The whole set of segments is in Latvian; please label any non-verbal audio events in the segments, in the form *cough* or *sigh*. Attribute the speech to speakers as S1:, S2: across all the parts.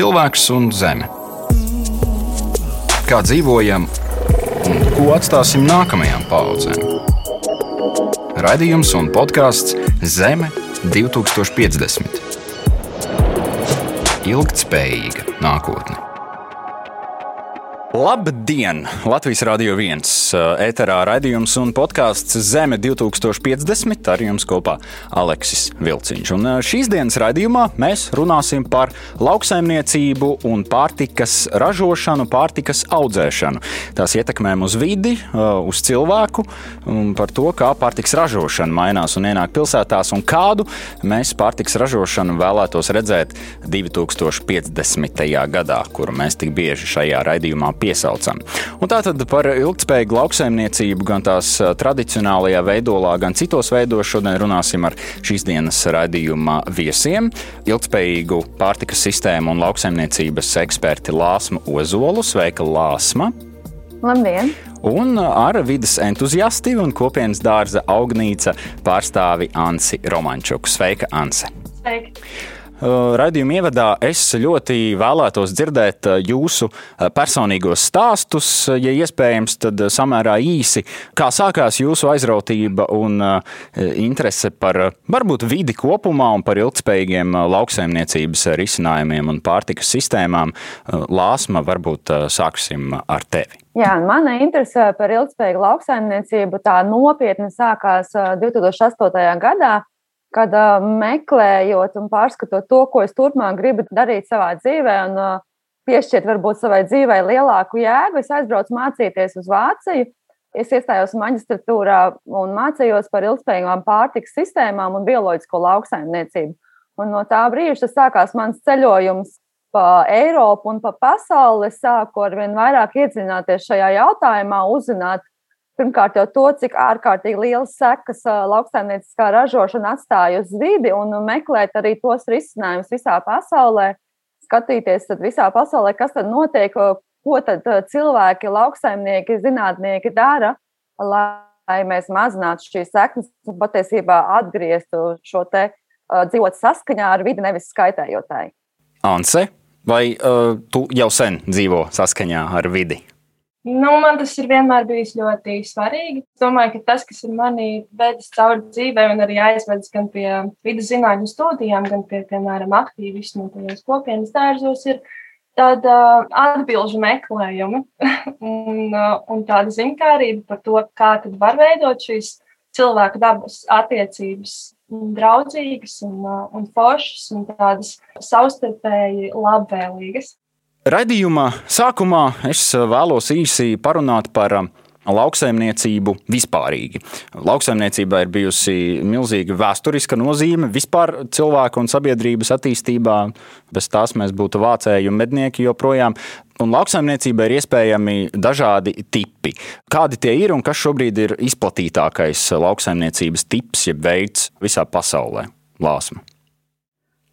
S1: cilvēks un zeme. Kā dzīvojam un ko atstāsim nākamajām paudzēm? Radījums un podkāsts Zeme 2050. Ilgtspējīga nākotne. Labdien! Latvijas Rādio 1. ēterā raidījums un podkāsts Zeme 2050. Ar jums kopā Aleksis Vilciņš. Un šīs dienas raidījumā mēs runāsim par lauksaimniecību un pārtikas ražošanu, pārtikas audzēšanu. Tās ietekmēm uz vidi, uz cilvēku par to, kā pārtikas ražošana mainās un ienāk pilsētās un kādu mēs pārtikas ražošanu vēlētos redzēt 2050. gadā, kuru mēs tik bieži šajā raidījumā piesaucam. Un tātad par ilgspējīgu lauksaimniecību gan tās tradicionālajā veidolā, gan citos veidos šodien runāsim ar šīs dienas raidījuma viesiem. Ilgspējīgu pārtikas sistēmu un lauksaimniecības eksperti Lāsma Ozolu. Sveika, Lāsma!
S2: Labdien!
S1: Un ar vidas entuziasti un kopienas dārza augnīca pārstāvi Ansi Romančuku. Sveika, Anse!
S2: Sveiki!
S1: Uh, Radījuma ievadā es ļoti vēlētos dzirdēt uh, jūsu uh, personīgos stāstus, ja iespējams, tad samērā īsi. Kā sākās jūsu aizrautība un interese par varbūt vidi kopumā un par ilgspējīgiem lauksaimniecības risinājumiem un pārtikas sistēmām? Lāsma, varbūt sāksim ar tevi.
S2: Jā, mana interese par ilgspējīgu lauksaimniecību tā nopietni sākās 2008. gadā kad meklējot un pārskatot to, ko es turpmāk gribu darīt savā dzīvē, un piešķirt varbūt savai dzīvei lielāku jēgu, es aizbraucu mācīties uz Vāciju. Es iestājos maģistratūrā un mācījos par ilgspējīgām pārtikas sistēmām un bioloģisko lauksaimniecību. Un no tā brīža sākās mans ceļojums pa Eiropu un pa pasauli. Es sāku ar vien vairāk iedziļināties šajā jautājumā, uzzināt, Pirmkārt, jau to, cik ārkārtīgi liels sekas lauksaimnieciskā ražošana atstāja uz vidi un meklēt arī tos risinājumus visā pasaulē, skatīties visā pasaulē, kas tad notiek, ko tad cilvēki, lauksaimnieki, zinātnieki dara, lai mēs mazinātu šīs sekmes un patiesībā atgrieztu šo te dzīvot saskaņā ar vidi, nevis skaitējot tai.
S1: Anse, vai uh, tu jau sen dzīvo saskaņā ar vidi?
S3: Nu, man tas ir vienmēr bijis ļoti svarīgi. Es domāju, ka tas, kas ir manī vedis cauri dzīvē, un arī aizvedis gan pie vidus zinātņu studijām, gan pie, piemēram, aktīvismu tajos kopienas dārzos, ir tāda atbilžu meklējumi *laughs* un, un tāda zinkārība par to, kā tad var veidot šīs cilvēku dabas attiecības draudzīgas un, un foršas un tādas savstarpēji labvēlīgas.
S1: Radījuma sākumā es vēlos īsi parunāt par um, lauksaimniecību vispārīgi. Lauksaimniecībā ir bijusi milzīga vēsturiska nozīme vispār cilvēku un sabiedrības attīstībā. Bez tās mēs būtu vācēji un mednieki joprojām. Un lauksaimniecībai ir iespējami dažādi tipi. Kādi tie ir un kas šobrīd ir izplatītākais lauksaimniecības tips, jeb veids visā pasaulē? Lāsma.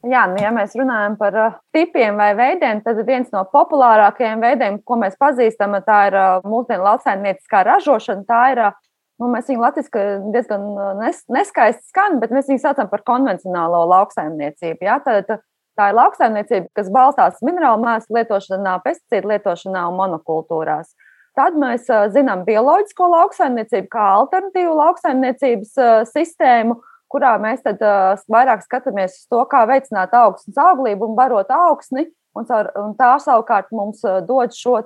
S2: Jā, nu, ja mēs runājam par uh, tipiem vai veidiem, tad viens no populārākajiem veidiem, ko mēs pazīstam, tā ir uh, mūsdienu lauksaimnieciskā ražošana. Tā ir, uh, nu, mēs viņu latviešu diezgan nes, neskaisti skan, bet mēs viņu saucam par konvencionālo lauksaimniecību. Jā, tad, tā ir lauksaimniecība, kas balstās minerālu mēslu lietošanā, pesticīdu lietošanā un monokultūrās. Tad mēs zinām bioloģisko lauksaimniecību kā alternatīvu lauksaimniecības sistēmu kurā mēs tad, uh, vairāk skatāmies uz to, kā veicināt augsnes auglību un barot augsni, un, caur, un tā savukārt mums dod šo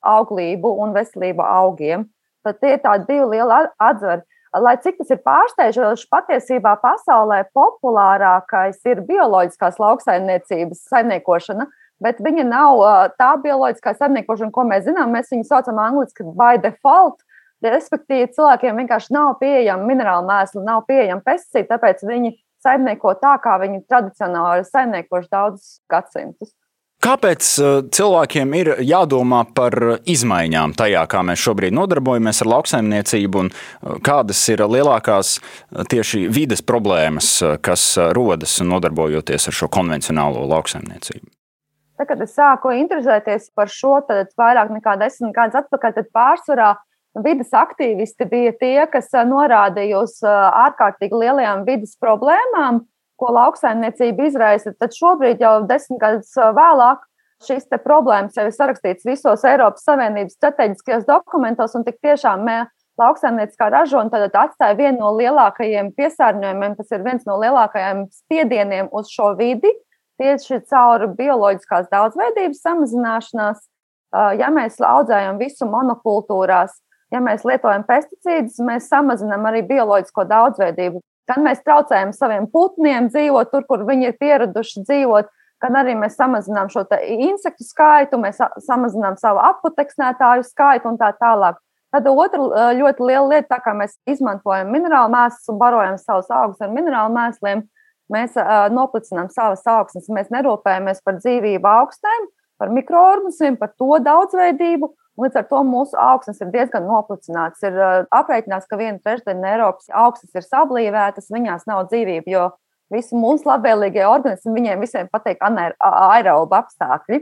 S2: auglību un veselību augiem. Tad tie ir tādi divi lieli atzari. Lai cik tas ir pārsteidzoši, patiesībā pasaulē populārākais ir bioloģiskās lauksaimniecības saimniekošana, bet viņa nav tā bioloģiskā saimniekošana, ko mēs zinām. Mēs viņu saucam angļuiski by default, Respektīvi, cilvēkiem vienkārši nav pieejama minerāla mēsla, nav pieejama pesticīdi, tāpēc viņi saimnieko tā, kā viņi tradicionāli ir saimniekojuši daudzus gadsimtus.
S1: Kāpēc uh, cilvēkiem ir jādomā par izmaiņām tajā, kā mēs šobrīd nodarbojamies ar lauksaimniecību, un uh, kādas ir lielākās uh, tieši vides problēmas, kas rodas nodarbojoties ar šo konvencionālo lauksaimniecību?
S2: Tad, kad es sāku interesēties par šo, tad vairāk nekā desmit gadus atpakaļ, tad pārsvarā vidas aktīvisti bija tie, kas norādīja uz ārkārtīgi lielajām vidas problēmām, ko lauksaimniecība izraisa. Tad šobrīd, jau desmit gadus vēlāk, šīs problēmas jau ir sarakstītas visos Eiropas Savienības strateģiskajos dokumentos, un tik tiešām mēs lauksaimnieciskā ražona atstāja vienu no lielākajiem piesārņojumiem, tas ir viens no lielākajiem spiedieniem uz šo vidi, tieši caur bioloģiskās daudzveidības samazināšanās. Ja mēs audzējam visu monokultūrās, ja mēs lietojam pesticīdus, mēs samazinām arī bioloģisko daudzveidību. Gan mēs traucējam saviem putniem dzīvot tur, kur viņi ir pieraduši dzīvot, gan arī mēs samazinām šo insektu skaitu, mēs samazinām savu aputeksnētāju skaitu un tā tālāk. Tad otra ļoti liela lieta, tā kā mēs izmantojam minerālu mēslus un barojam savus augus ar minerālu mēsliem, mēs uh, noplicinām savas augsnes. Mēs nerūpējamies par dzīvību augstnēm, par mikroorganismiem, par to daudzveidību. Līdz ar to mūsu augsnes ir diezgan noplicināts. Ir aprēķināts, ka viena trešdaļa Eiropas augsnes ir sablīvētas, viņās nav dzīvība, jo visi mūsu labvēlīgie organismi, viņiem visiem patīk aerobu apstākļi.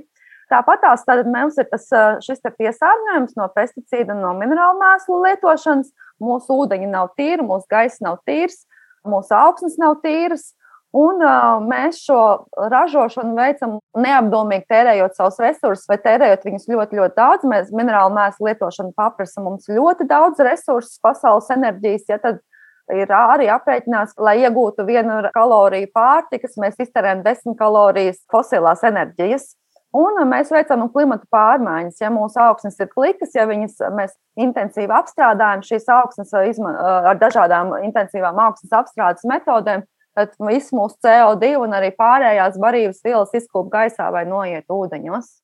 S2: Tāpat tās mums ir tas, šis piesārņojums no pesticīdu un no minerālu mēslu lietošanas. Mūsu ūdeņi nav tīri, mūsu gaisa nav tīrs, mūsu augsnes nav tīras. Un uh, mēs šo ražošanu veicam neapdomīgi tērējot savus resursus, vai tērējot viņus ļoti, ļoti daudz. Mēs minerālu mēslu lietošanu paprasam mums ļoti daudz resursu, pasaules enerģijas. Ja, tad ir arī aprēķināts, lai iegūtu vienu kaloriju pārtikas, mēs izterējam desmit kalorijas fosilās enerģijas. Un mēs veicam klimata pārmaiņas. Ja mūsu augsnes ir plikas, ja viņas mēs intensīvi apstrādājam, šīs augsnes ar dažādām intensīvām augsnes apstrādes metodēm, viss mūsu CO2 un arī pārējās barības vielas izkūp gaisā vai noiet ūdeņos.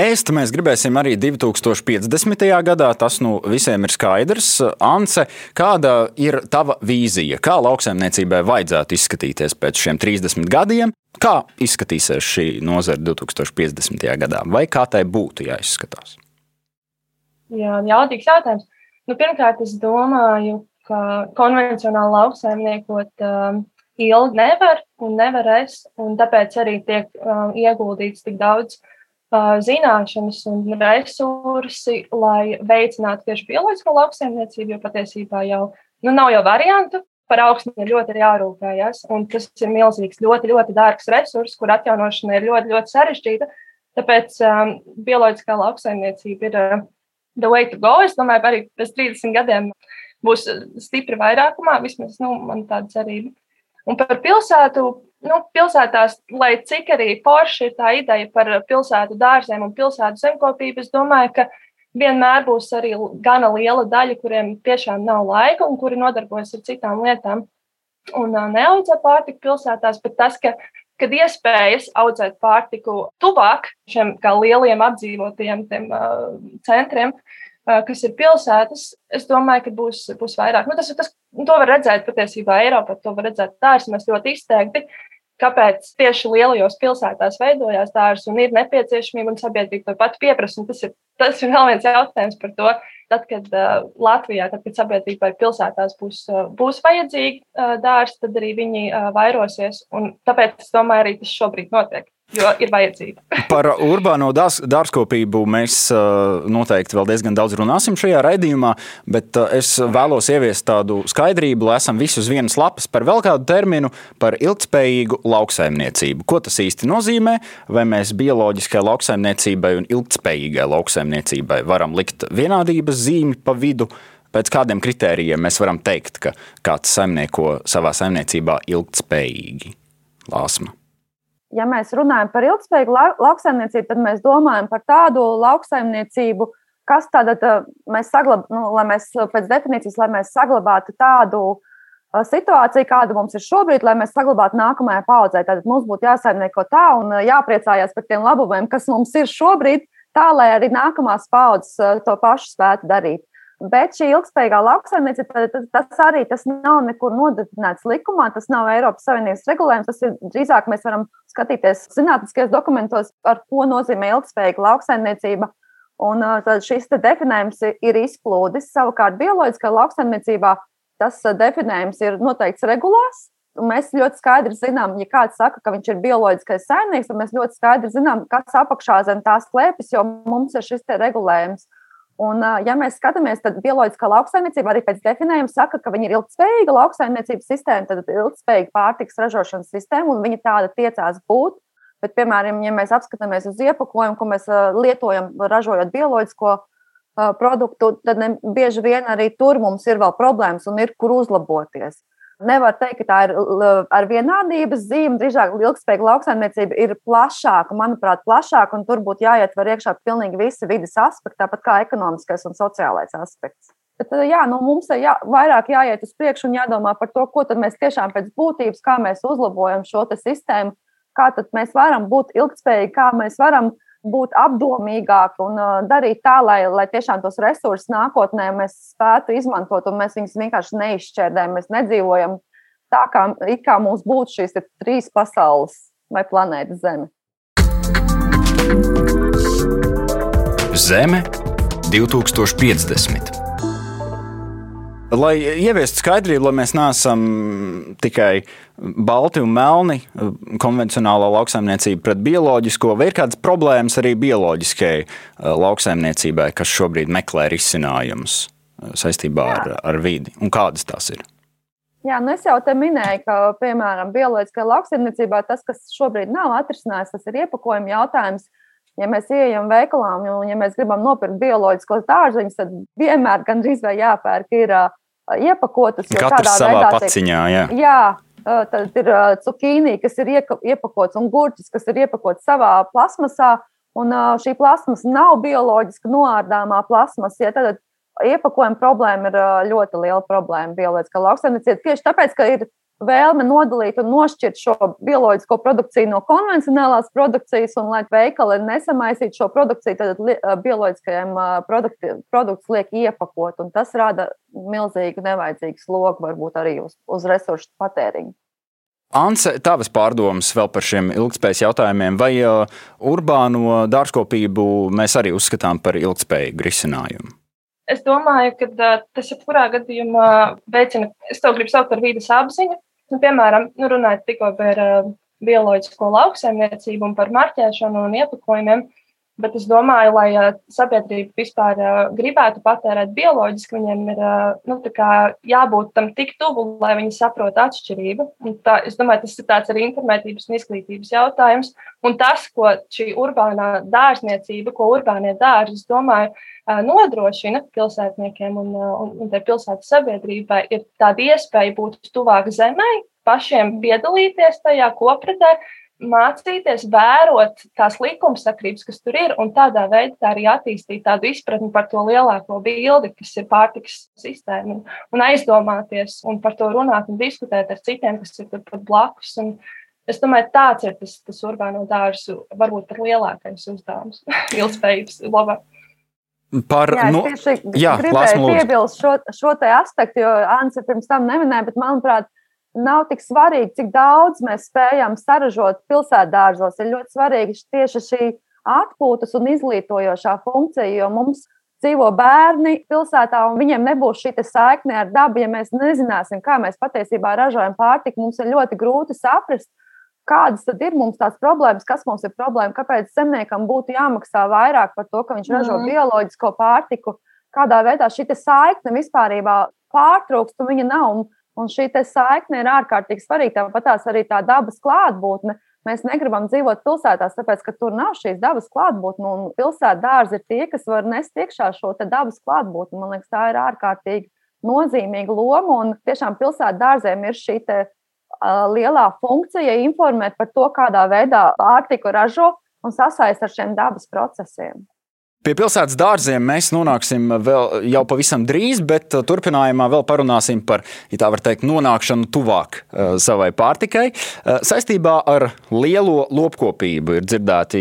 S1: Ēst mēs gribēsim arī 2050. gadā. Tas nu visiem ir skaidrs. Ance, kāda ir tava vīzija? Kā lauksaimniecībai vajadzētu izskatīties pēc šiem 30 gadiem? Kā izskatīsies šī nozara 2050. gadā? Vai kā tai būtu jāizskatās?
S3: Jā, jautājums jautājums. Nu, pirmkārt, es domāju, ka konvencionāli lauksaimniekot um, ilgi nevar un nevarēs, un tāpēc arī tiek um, ieguldīts tik daudz uh, zināšanas un resursi, lai veicinātu tieši bioloģisko lauksaimniecību, jo patiesībā jau nu, nav jau variantu. Par augstu ir ļoti jārūpējas, un tas ir milzīgs, ļoti, ļoti dārgs resurs, kur atjaunošana ir ļoti, ļoti sarežģīta. Tāpēc um, bioloģiskā lauksaimniecība ir uh, the way to go. Es domāju, arī pēc 30 gadiem būs stipri vairākumā, vismaz nu, man tāda cerība. Un par pilsētu nu, pilsētās, lai cik arī forši ir tā ideja par pilsētu dārziem un pilsētu zemkopību, es domāju, ka vienmēr būs arī gana liela daļa, kuriem tiešām nav laika un kuri nodarbojas ar citām lietām. Un neaudzē pārtiku pilsētās, bet tas, ka, kad iespējas audzēt pārtiku tuvāk šiem lieliem apdzīvotajiem tiem, uh, centriem, uh, kas ir pilsētas, es domāju, ka būs, būs vairāk. Nu, tas, tas, to var redzēt patiesībā Eiropā, to var redzēt dārzos ļoti izteikti kāpēc tieši lielajos pilsētās veidojās dārsts un ir nepieciešamība un sabiedrība to pati pieprasa. Tas ir, tas ir vēl viens jautājums par to, tad, kad uh, Latvijā, tad, kad sabiedrībai pilsētās būs, uh, būs vajadzīgi uh, dārsti, tad arī viņi uh, vairosies. Un tāpēc es domāju, arī tas šobrīd notiek jo ir vajadzīga. *laughs*
S1: Par urbāno dārzkopību mēs noteikti vēl diezgan daudz runāsim šajā raidījumā, bet es vēlos ieviest tādu skaidrību, lai esam visi uz vienas lapas par vēl kādu terminu par ilgspējīgu lauksaimniecību. Ko tas īsti nozīmē? Vai mēs bioloģiskai lauksaimniecībai un ilgspējīgai lauksaimniecībai varam likt vienādības zīmi pa vidu? Pēc kādiem kritērijiem mēs varam teikt, ka kāds saimnieko savā saimniecībā ilgspējīgi? Lāsma
S2: ja mēs runājam par ilgspējīgu lauksaimniecību, tad mēs domājam par tādu lauksaimniecību, kas tātad mēs saglabājam, nu, lai mēs pēc definīcijas, lai mēs saglabātu tādu situāciju, kāda mums ir šobrīd, lai mēs saglabātu nākamajai paudzei. Tad mums būtu jāsaimnieko tā un jāpriecājās par tiem labumiem, kas mums ir šobrīd, tā lai arī nākamās paudzes to pašu spētu darīt. Bet šī ilgspējīgā lauksaimniecība, tas, arī tas nav nekur nodefinēts likumā, tas nav Eiropas Savienības regulējums. Tas ir drīzāk mēs varam skatīties zinātniskajos dokumentos, ar ko nozīmē ilgspējīga lauksaimniecība. Un tad šis definējums ir izplūdis. Savukārt, bioloģiskā lauksaimniecībā tas definējums ir noteikts regulās. Mēs ļoti skaidri zinām, ja kāds saka, ka viņš ir bioloģiskais saimnieks, tad mēs ļoti skaidri zinām, kas apakšā zem tās klēpjas, jo mums ir šis regulējums. Un, ja mēs skatāmies, tad bioloģiskā lauksaimniecība arī pēc definējuma saka, ka viņa ir ilgspējīga lauksaimniecības sistēma, tad ilgspējīga pārtiks ražošanas sistēma, un viņa tāda tiecās būt. Bet, piemēram, ja mēs apskatāmies uz iepakojumu, ko mēs lietojam, ražojot bioloģisko produktu, tad ne, bieži vien arī tur mums ir vēl problēmas un ir kur uzlaboties. Nevar teikt, ka tā ir ar vienādības zīme. Drīzāk, ilgspējīga lauksaimniecība ir plašāka, manuprāt, plašāka, un tur būtu jāietver iekšā pilnīgi visi vidas aspekti, tāpat kā ekonomiskais un sociālais aspekts. Bet, jā, nu, mums ir jā, vairāk jāiet uz priekšu un jādomā par to, ko mēs tiešām pēc būtības, kā mēs uzlabojam šo sistēmu, kā mēs varam būt ilgspējīgi, kā mēs varam būt apdomīgāki un uh, darīt tā, lai, lai tiešām tos resursus nākotnē mēs spētu izmantot un mēs viņus vienkārši neizšķērdējam. Mēs nedzīvojam tā, kā, kā mums būtu šīs trīs pasaules vai planētas Zeme.
S1: Zeme 2050. Lai ieviestu skaidrību, lai mēs neesam tikai balti un melni, konvencionālā lauksaimniecība pret bioloģisko, vai ir kādas problēmas arī bioloģiskajai eh, lauksaimniecībai, kas šobrīd meklē risinājumus eh, saistībā ar, ar vidi, un kādas tās ir?
S2: Jā, nu es jau te minēju, ka, piemēram, bioloģiskajā lauksaimniecībā tas, kas šobrīd nav atrisināts, tas ir iepakojuma jautājums. Ja mēs ieejam veikalā un ja mēs gribam nopirkt bioloģiskos dārzeņus, tad vienmēr gandrīz vai jāpērk ir uh, iepakotas.
S1: Katrs savā veidā, paciņā, jā.
S2: jā. Tad ir cukīnī, kas ir iepakots, un gurķis, kas ir iepakots savā plasmasā. Un šī plasmasa nav bioloģiski noārdāmā plasmasa. Ja, tad iepakojuma problēma ir ļoti liela problēma bioloģiskā lauksaimniecībā. Tieši tāpēc, ka ir vēlme nodalīt un nošķirt šo bioloģisko produkciju no konvencionālās produkcijas, un lai veikali nesamaisītu šo produkciju, tad bioloģiskajiem produktus liek iepakot, un tas rada milzīgu nevajadzīgu slogu varbūt arī uz, uz resursu patēriņu.
S1: Anse, tavas pārdomas vēl par šiem ilgspējas jautājumiem, vai urbāno dārzkopību mēs arī uzskatām par ilgspējīgu risinājumu?
S3: Es domāju, ka tas jebkurā gadījumā veicina, es to gribu saukt par vīdes apziņu, Nu, piemēram, nu, runājot tikko par uh, bioloģisko lauksaimniecību un par marķēšanu un iepakojumiem, bet es domāju, lai uh, sabiedrība vispār uh, gribētu patērēt bioloģiski, viņiem ir uh, nu, jābūt tam tik tuvu, lai viņi saprotu atšķirību. Un tā, es domāju, tas ir tāds arī informētības un izglītības jautājums. Un tas, ko šī urbānā dārzniecība, ko urbānie dārzi, es domāju, nodrošina pilsētniekiem un, un, un pilsētas sabiedrībai, ir tāda iespēja būt tuvāk zemē, pašiem piedalīties tajā kopratē, mācīties, vērot tās likumsakrības, kas tur ir, un tādā veidā arī attīstīt tādu izpratni par to lielāko bildi, kas ir pārtikas sistēma, un, un aizdomāties un par to runāt un diskutēt ar citiem, kas ir turpat blakus. Un, Es domāju, tāds ir tas, tas urbāno dārzu varbūt pat lielākais uzdevums *laughs* ilgspējības labā.
S2: Par, jā, nu, tieši jā, gribēju piebilst šo, šo te aspektu, jo Anse pirms tam neminēja, bet manuprāt, nav tik svarīgi, cik daudz mēs spējam saražot pilsētdārzos. Ir ļoti svarīgi tieši šī atpūtas un izglītojošā funkcija, jo mums dzīvo bērni pilsētā, un viņiem nebūs šī saikne ar dabu. Ja mēs nezināsim, kā mēs patiesībā ražojam pārtiku, mums ir ļoti grūti saprast, kādas tad ir mums tās problēmas, kas mums ir problēma, kāpēc zemniekam būtu jāmaksā vairāk par to, ka viņš ražo mm. bioloģisko pārtiku, kādā veidā šī saikne vispār pārtrūkst, un viņa nav. Un, un šī saikne ir ārkārtīgi svarīga. Tāpat tās arī tā dabas klātbūtne. Mēs negribam dzīvot pilsētās, tāpēc, ka tur nav šīs dabas klātbūtne. Un pilsētā dārzi ir tie, kas var nest iekšā šo dabas klātbūtni. Man liekas, tā ir ārkārtīgi nozīmīga loma. Un tiešām pilsētā dārziem ir šī lielā funkcija informēt par to, kādā veidā pārtiku ražo un sasaist ar šiem dabas procesiem.
S1: Pie pilsētas dārziem mēs nonāksim vēl jau pavisam drīz, bet uh, turpinājumā vēl parunāsim par, ja tā var teikt, nonākšanu tuvāk uh, savai pārtikai. Uh, saistībā ar lielo lopkopību ir dzirdēti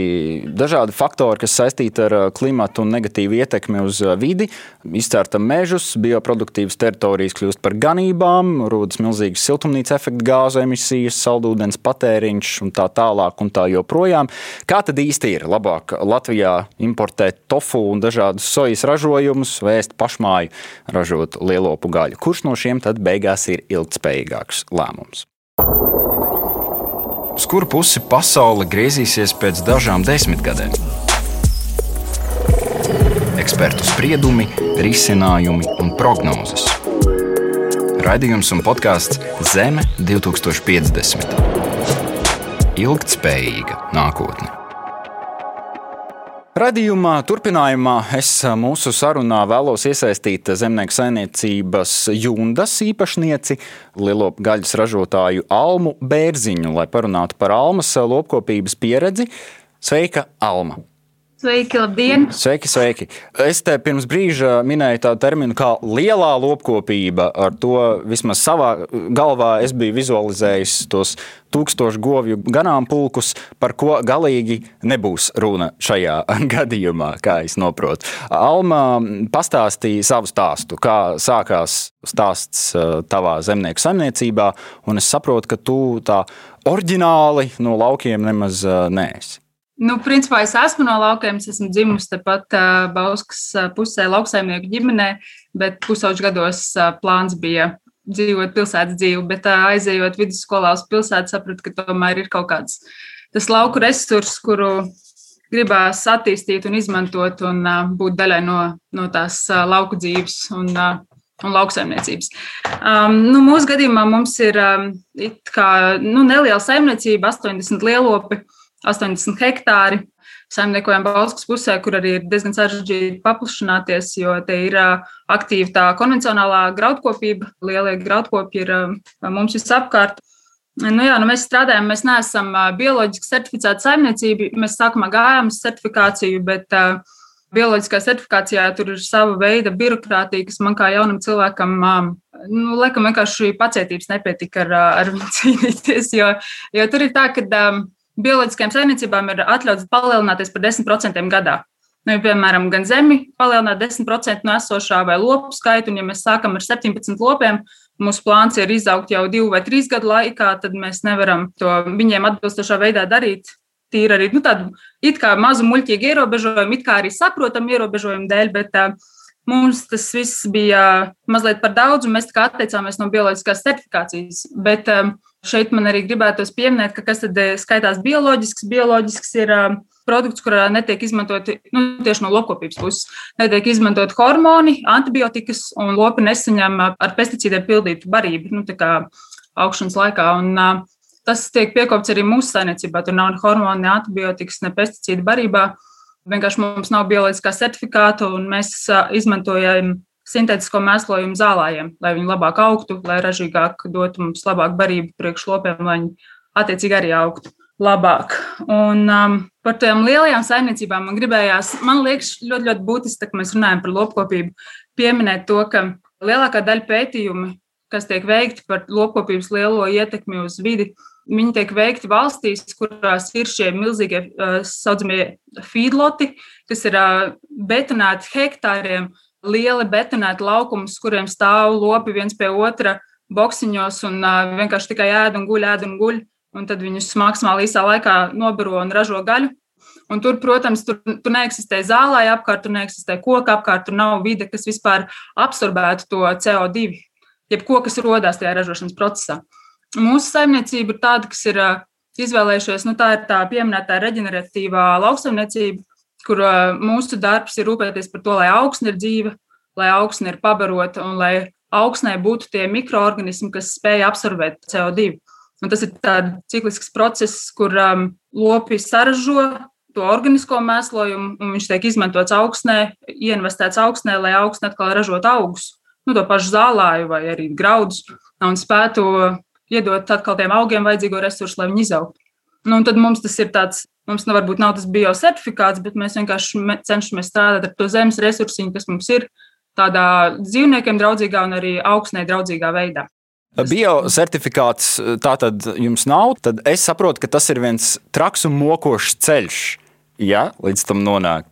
S1: dažādi faktori, kas saistīti ar uh, klimatu un negatīvu ietekmi uz uh, vidi. Izcērta mežus, bioproduktīvas teritorijas kļūst par ganībām, rodas milzīgas siltumnīca efekta gāzu emisijas, saldūdens patēriņš un tā tālāk un tā joprojām. Kā tad īsti ir labāk Latvijā importēt tofu un dažādus sojas ražojumus, vai ēst pašmāju ražot lielopu gaļu. Kurš no šiem tad beigās ir ilgspējīgāks lēmums? Uz kuru pusi pasaule griezīsies pēc dažām desmitgadēm? ekspertu spriedumi, risinājumi un prognozes. Raidījums un podkāsts Zeme 2050. Ilgtspējīga nākotne. Radījumā turpinājumā es mūsu sarunā vēlos iesaistīt zemnieku saimniecības jūndas īpašnieci, lielo gaļas ražotāju Almu Bērziņu, lai parunātu par almas lopkopības pieredzi. Sveika, Alma!
S4: Sveiki, labdien!
S1: Sveiki, sveiki! Es te pirms brīža minēju tādu terminu kā lielā lopkopība. Ar to vismaz savā galvā es biju vizualizējis tos tūkstošu govju ganāmpulkus, par ko galīgi nebūs runa šajā *laughs* gadījumā, kā es saprotu. Alma pastāstīja savu stāstu, kā sākās stāsts uh, tavā zemnieku saimniecībā, un es saprotu, ka tu tā oriģināli no laukiem nemaz uh, neesi.
S4: Nu, principā es esmu no laukiem, es esmu dzimusi tepat uh, Bauskas pusē, lauksaimnieku ģimenē, bet pusauģu gados uh, plāns bija dzīvot pilsētas dzīvi, bet uh, aizejot vidusskolā uz pilsētu, sapratu, ka tomēr ir kaut kāds tas lauku resurs, kuru gribās attīstīt un izmantot un uh, būt daļai no, no tās uh, lauku dzīves un, uh, un lauksaimniecības. Um, nu, mūsu gadījumā mums ir um, kā, nu, neliela saimniecība, 80 lielopi. 80 hektāri. Saimniekojam Balskas pusē, kur arī ir diezgan sarežģīti paplašināties, jo te ir aktīva tā konvencionālā graudkopība. Lielie graudkopi ir mums visapkārt. Nu jā, nu mēs strādājam, mēs neesam bioloģiski certificēta saimniecība. Mēs sākumā gājām uz certifikāciju, bet bioloģiskā certifikācijā tur ir sava veida birokrātija, kas man kā jaunam cilvēkam, nu, laikam, vienkārši pacietības nepietika ar, ar viņu cīnīties. Jo, jo tur ir tā, ka bioloģiskajām saimniecībām ir atļauts palielināties par 10% gadā. Nu, ja, piemēram, gan zemi palielināt 10% no esošā vai lopu skaitu, un ja mēs sākam ar 17 lopiem, mūsu plāns ir izaugt jau divu vai trīs gadu laikā, tad mēs nevaram to viņiem atbilstošā veidā darīt. Tīri arī nu, tādu it kā mazu muļķīgu ierobežojumu, it kā arī saprotamu ierobežojumu dēļ, bet uh, mums tas viss bija mazliet par daudz, un mēs atteicāmies no bioloģiskās certifikācijas. Bet, um, Šeit man arī gribētos pieminēt, ka kas tad eh, skaitās bioloģisks. Bioloģisks ir uh, produkts, kurā netiek izmantoti nu, tieši no lopkopības puses. Netiek izmantot hormoni, antibiotikas, un lopi nesaņem ar pesticīdiem pildītu barību nu, augšanas laikā. Un, tas tiek piekopts arī mūsu saimniecībā. Tur nav ne hormoni, ne antibiotikas, ne pesticīdu barībā. Vienkārši mums nav bioloģiskā certifikāta, un mēs izmantojam sintētisko mēslojumu zālājiem, lai viņi labāk augtu, lai ražīgāk dotu mums labāku barību priekšlopiem, lai viņi attiecīgi arī augtu labāk. Un um, par tām lielajām saimniecībām man gribējās, man liekas, ļoti, ļoti būtiski, ka mēs runājam par lopkopību, pieminēt to, ka lielākā daļa pētījumu, kas tiek veikti par lopkopības lielo ietekmi uz vidi, viņi tiek veikti valstīs, kurās ir šie milzīgie uh, saucamie feedloti, kas ir uh, betonēti hektāriem, uh, lieli betonēti laukumi, kuriem stāv lopi viens pie otra boxiņos un uh, vienkārši tikai ēd un guļ, ēd un guļ. Un tad viņus maksimāli īsā laikā nobaro un ražo gaļu. Un tur, protams, tur, tur neeksistē zālē apkārt, tur neeksistē koka apkārt, tur nav vide, kas vispār absorbētu to CO2, jeb ko, kas rodās tajā ražošanas procesā. Mūsu saimniecība ir tāda, kas ir izvēlējušies, nu, tā ir tā pieminētā reģeneratīvā lauksaimniecība, kur mūsu darbs ir rūpēties par to, lai augsne ir dzīva, lai augsne ir pabarota un lai augsnē būtu tie mikroorganismi, kas spēj absorbēt CO2. Un tas ir tāds ciklisks process, kur um, lopi saražo to organisko mēslojumu, un viņš tiek izmantots augsnē, ieinvestēts augsnē, lai augsne atkal ražot augus, nu, to pašu zālāju vai arī graudus, un spētu iedot atkal tiem augiem vajadzīgo resursu, lai viņi izaugtu. Nu, tad mums tas ir tāds Mums nu, varbūt nav tas biocertifikāts, bet mēs vienkārši cenšamies strādāt ar to zemes resursiņu, kas mums ir tādā dzīvniekiem draudzīgā un arī augsnē draudzīgā veidā.
S1: Biocertifikāts tā tad jums nav, tad es saprotu, ka tas ir viens traks un mokošs ceļš, ja līdz tam nonāk.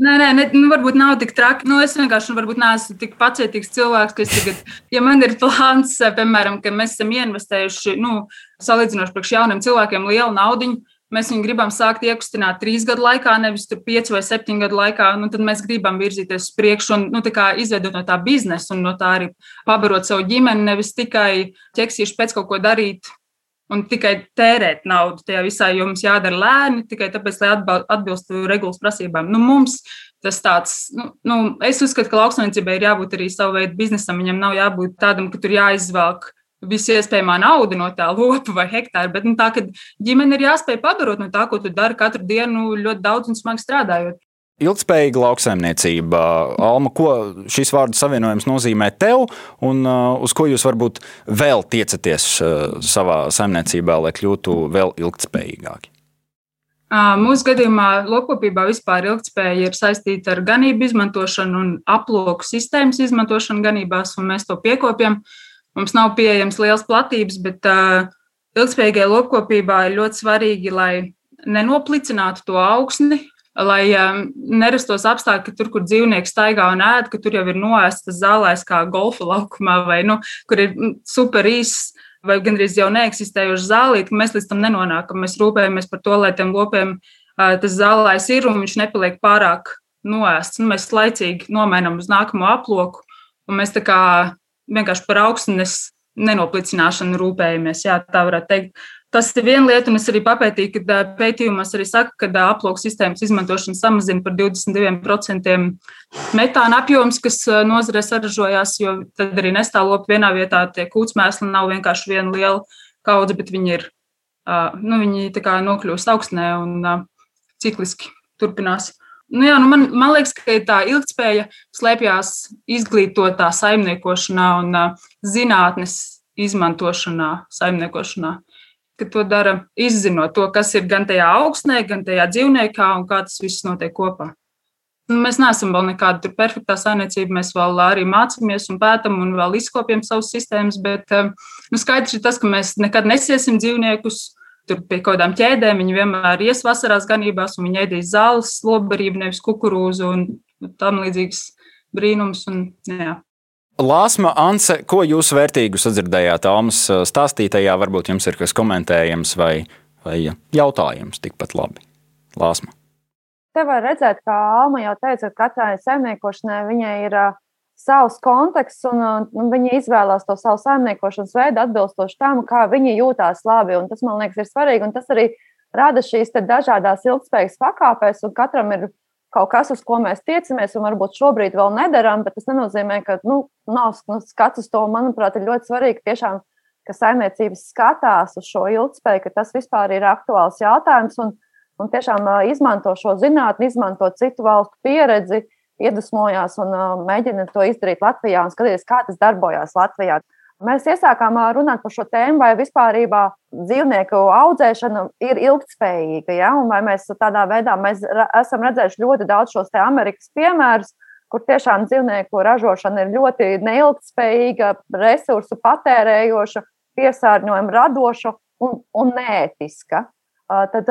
S4: Nē, nē, ne, nu, varbūt nav tik traki. Nu, es vienkārši nu, neesmu tik pacietīgs cilvēks, ka tagad, ja man ir *laughs* plāns, piemēram, ka mēs esam ieinvestējuši, nu, salīdzinoši priekš jauniem cilvēkiem lielu naudu, mēs viņu gribam sākt iekustināt trīs gadu laikā, nevis piecu vai septiņu gadu laikā, nu, tad mēs gribam virzīties uz priekšu un nu, izveidot no tā biznesu un no tā arī pabarot savu ģimeni, nevis tikai ķeksīšu pēc kaut ko darīt. Un tikai tērēt naudu tajā visā, jo mums jādara lēni, tikai tāpēc, lai atbilstu regulas prasībām. Nu, mums tas tāds, nu, nu, es uzskatu, ka lauksaimniecībai ir jābūt arī savu veidu biznesam. Viņam nav jābūt tādam, ka tur jāizvelk visu iespējamā naudu no tā lopa vai hektāra, bet nu, tā, ka ģimene ir jāspēj pabarot no tā, ko tu dari katru dienu ļoti daudz un smagi strādājot.
S1: Ilgspējīga lauksaimniecība. Alma, ko šis vārdu savienojums nozīmē tev, un uh, uz ko jūs varbūt vēl tiecaties uh, savā saimniecībā, lai kļūtu vēl ilgspējīgāki?
S4: Mūsu gadījumā lopkopībā vispār ilgspēja ir saistīta ar ganību izmantošanu un aploku sistēmas izmantošanu ganībās, un mēs to piekopjam. Mums nav pieejams liels platības, bet uh, ilgspējīgai lopkopībā ir ļoti svarīgi, lai nenoplicinātu to augsni, lai um, nerastos apstākļi, ka tur, kur dzīvnieks staigā un ēd, ka tur jau ir noēstas zālēs kā golfa laukumā vai nu, kur ir super īss vai gandrīz jau neeksistējoša zālīte, mēs līdz tam nenonākam. Mēs rūpējamies par to, lai tiem lopiem tas zālājs ir un viņš nepaliek pārāk noēsts. Nu, mēs laicīgi nomainām uz nākamo aploku, un mēs tā kā vienkārši par augstnes nenoplicināšanu rūpējamies. Jā, tā varētu teikt. Tas ir viena lieta, un es arī papētīju, ka pētījumos arī saka, ka aploku sistēmas izmantošana samazina par 22% metāna apjoms, kas nozarē saražojās, jo tad arī nestāvlopi vienā vietā tie kūtsmēsli nav vienkārši viena liela kaudze, bet viņi ir, nu, viņi nokļūst augstnē un cikliski turpinās. Nu jā, nu man, man liekas, ka tā ilgspēja slēpjas izglītotā saimniekošanā un zinātnes izmantošanā, saimniekošanā ka to dara izzinot to, kas ir gan tajā augstnē, gan tajā dzīvniekā un kā tas viss notiek kopā. Nu, mēs neesam vēl nekāda perfektā saimniecība. Mēs vēl arī mācāmies un pētām un vēl izkopjam savus sistēmas. Bet eh, nu, skaidrs ir tas, ka mēs nekad nesiesim dzīvniekus tur pie kaut kādām ķēdēm. Viņi vienmēr ies vasarās ganībās un viņi ēdīs zāles, lobarību, nevis kukurūzu un tam līdzīgs brīnums. Un, jā.
S1: Lāsma, Anse, ko jūs vērtīgu sadzirdējāt Almas stāstītajā? Varbūt jums ir kas komentējams vai, vai jautājums tikpat labi. Lāsma.
S2: Te var redzēt, kā Alma jau teica, ka katrai saimniekošanai viņai ir savs konteksts, un, un viņa izvēlās to savu saimniekošanas veidu atbilstoši tam, kā viņa jūtās labi. Un tas, man liekas, ir svarīgi, un tas arī rada šīs dažādas ilgspējas pakāpes, un katram ir kaut kas, uz ko mēs tiecamies, un varbūt šobrīd vēl nedarām, bet tas nenozīmē, ka nu, nav nu, skats uz to. Manuprāt, ir ļoti svarīgi tiešām, ka saimniecības skatās uz šo ilgspēju, ka tas vispār ir aktuāls jautājums un, un tiešām izmanto šo zinātni, izmanto citu valstu pieredzi, iedvesmojās un mēģina to izdarīt Latvijā un skatīties, kā tas darbojās Latvijā. Mēs iesākām runāt par šo tēmu, vai vispār dzīvnieku audzēšana ir ilgspējīga. Ja? Vai mēs tādā veidā mēs esam redzējuši ļoti daudz šos Amerikas piemērus, kur tiešām dzīvnieku ražošana ir ļoti neilgspējīga, resursu patērējoša, piesārņojuma radoša un, un neētiska. Tad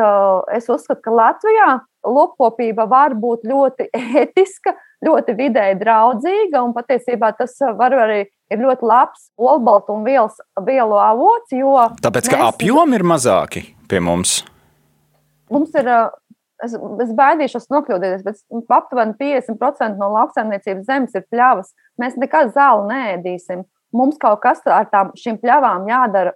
S2: es uzskatu, ka Latvijā lopkopība var būt ļoti *laughs* ētiska, ļoti vidēji draudzīga, un patiesībā tas var arī ir ļoti labs olbaltumvielas vielu avots.
S1: Tāpēc, ka mēs, apjomi ir mazāki pie mums.
S2: Mums ir, es, es baidīšos nokļūdīties, bet aptuveni 50% no lauksaimniecības zemes ir pļavas. Mēs nekad zāli neēdīsim. Mums kaut kas ar tām pļavām jādara.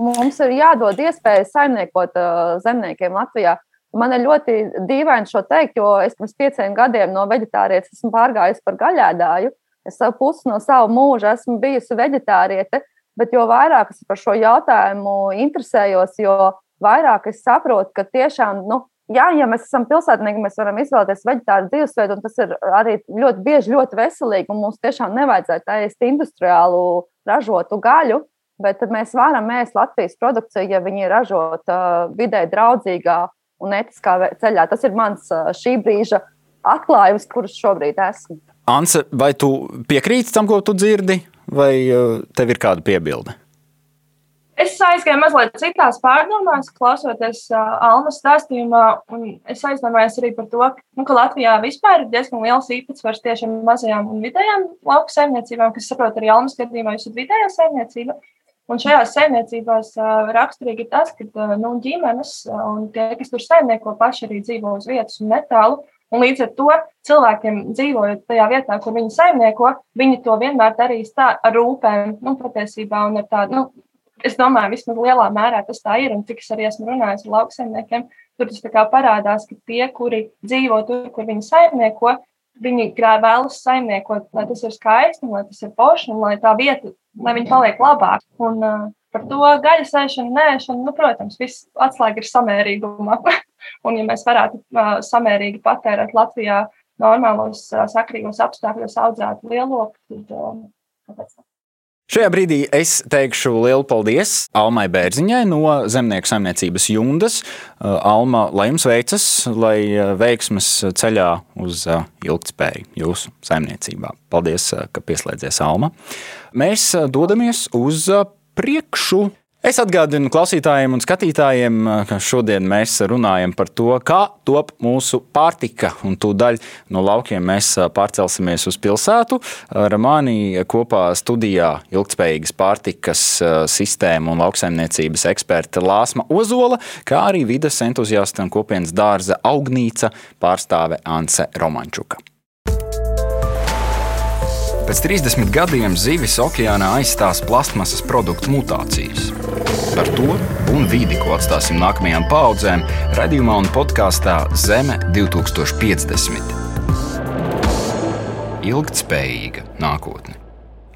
S2: Mums ir jādod iespēja saimniekot uh, zemniekiem Latvijā. Man ir ļoti dīvaini šo teikt, jo es pirms pieciem gadiem no vegetārietes esmu pārgājis par gaļēdāju. Es savu pusi no sava mūža esmu bijusi vegetāriete, bet jo vairāk es par šo jautājumu interesējos, jo vairāk es saprotu, ka tiešām, nu, jā, ja mēs esam pilsētnieki, mēs varam izvēlēties vegetāru dzīvesveidu, un tas ir arī ļoti bieži ļoti veselīgi, mums tiešām nevajadzētu ēst industriālu ražotu gaļu, bet mēs varam ēst Latvijas produkciju, ja viņi ir ražota vidē draudzīgā un etiskā ceļā. Tas ir mans šī brīža atklājums, kurus šobrīd esmu.
S1: Anse, vai tu piekrīti tam, ko tu dzirdi, vai tev ir kāda piebilde?
S3: Es aizgāju mazliet citās pārdomās, klausoties uh, Almas stāstījumā, es aizdomājos arī par to, nu, ka Latvijā vispār ir diezgan liels īpatsvars tieši mazajām un vidējām lauku saimniecībām, kas saprot arī Almas gadījumā, jūs esat vidējā saimniecība. Un šajās saimniecībās uh, raksturīgi ir tas, ka uh, nu, ģimenes un tie, kas tur saimnieko, paši arī dzīvo uz vietas un netālu. Un līdz ar to cilvēkiem dzīvojot tajā vietā, kur viņi saimnieko, viņi to vienmēr darīs tā ar rūpēm, nu, patiesībā, un ar tādu, nu, es domāju, vismaz lielā mērā tas tā ir, un cik es arī esmu runājis ar lauksaimniekiem, tur tas parādās, ka tie, kuri dzīvo tur, kur viņi saimnieko, viņi vēlas saimniekot, lai tas ir skaisti, lai tas ir poši un lai tā vieta, lai viņi paliek labāk. Un, uh, Par to gaļas ēšanu, nēšanu, nu, protams, viss atslēga ir samērīgumā. *laughs* un, ja mēs varētu uh, samērīgi patērēt Latvijā normālos, uh, sakrīgos apstākļos audzētu lielopu, tad uh, kāpēc?
S1: Šajā brīdī es teikšu lielu paldies Almai Bērziņai no zemnieku saimniecības Jundas. Uh, Alma, lai jums veicas, lai uh, veiksmas ceļā uz uh, ilgspēju jūsu saimniecībā. Paldies, ka pieslēdzies Alma. Mēs dodamies uz priekšu. Es atgādinu klausītājiem un skatītājiem, ka šodien mēs runājam par to, kā top mūsu pārtika. Un tūdaļ no laukiem mēs pārcelsimies uz pilsētu. Ar mani kopā studijā ilgspējīgas pārtikas sistēma un lauksaimniecības eksperta Lāsma Ozola, kā arī vidas entuziasta un kopienas dārza augnīca pārstāve Anse Romančuka. Pēc 30 gadiem zivis okeānā aizstās plastmasas produktu mutācijas. Par to un vidi, ko atstāsim nākamajām paudzēm, radījumā un podkāstā Zeme 2050. Ilgtspējīga nākotne.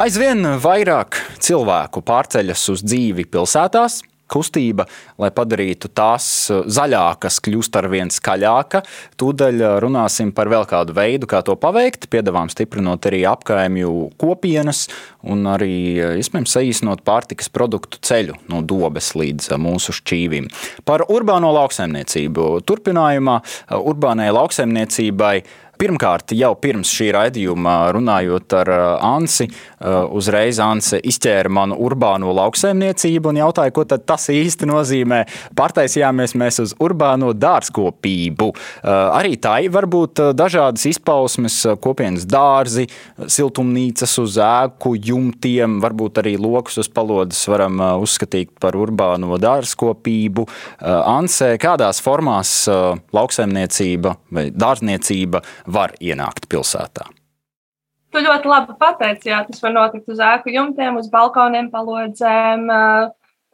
S1: Aizvien vairāk cilvēku pārceļas uz dzīvi pilsētās, kustība, lai padarītu tās uh, zaļākas, kļūst ar vien skaļāka. Tūdaļ uh, runāsim par vēl kādu veidu, kā to paveikt. Piedāvājam stiprinot arī apkaimju kopienas un arī, uh, iespējams, saīsinot pārtikas produktu ceļu no dobes līdz mūsu šķīvim. Par urbāno lauksaimniecību. Turpinājumā urbānai lauksaimniecībai Pirmkārt, jau pirms šī raidījuma runājot ar uh, Ansi, uh, uzreiz Ansi izķēra manu urbāno lauksaimniecību un jautāja, ko tas īsti nozīmē. Pārtaisījāmies mēs uz urbāno dārzkopību. Uh, arī tā ir varbūt dažādas izpausmes, kopienas dārzi, siltumnīcas uz ēku jumtiem, varbūt arī lokus uz palodas varam uzskatīt par urbāno dārzkopību. Ansē, kādās formās lauksaimniecība vai dārzniecība var ienākt pilsētā.
S3: Tu ļoti labi pateici, jā, tas var notikt uz ēku jumtiem, uz balkoniem, palodzēm.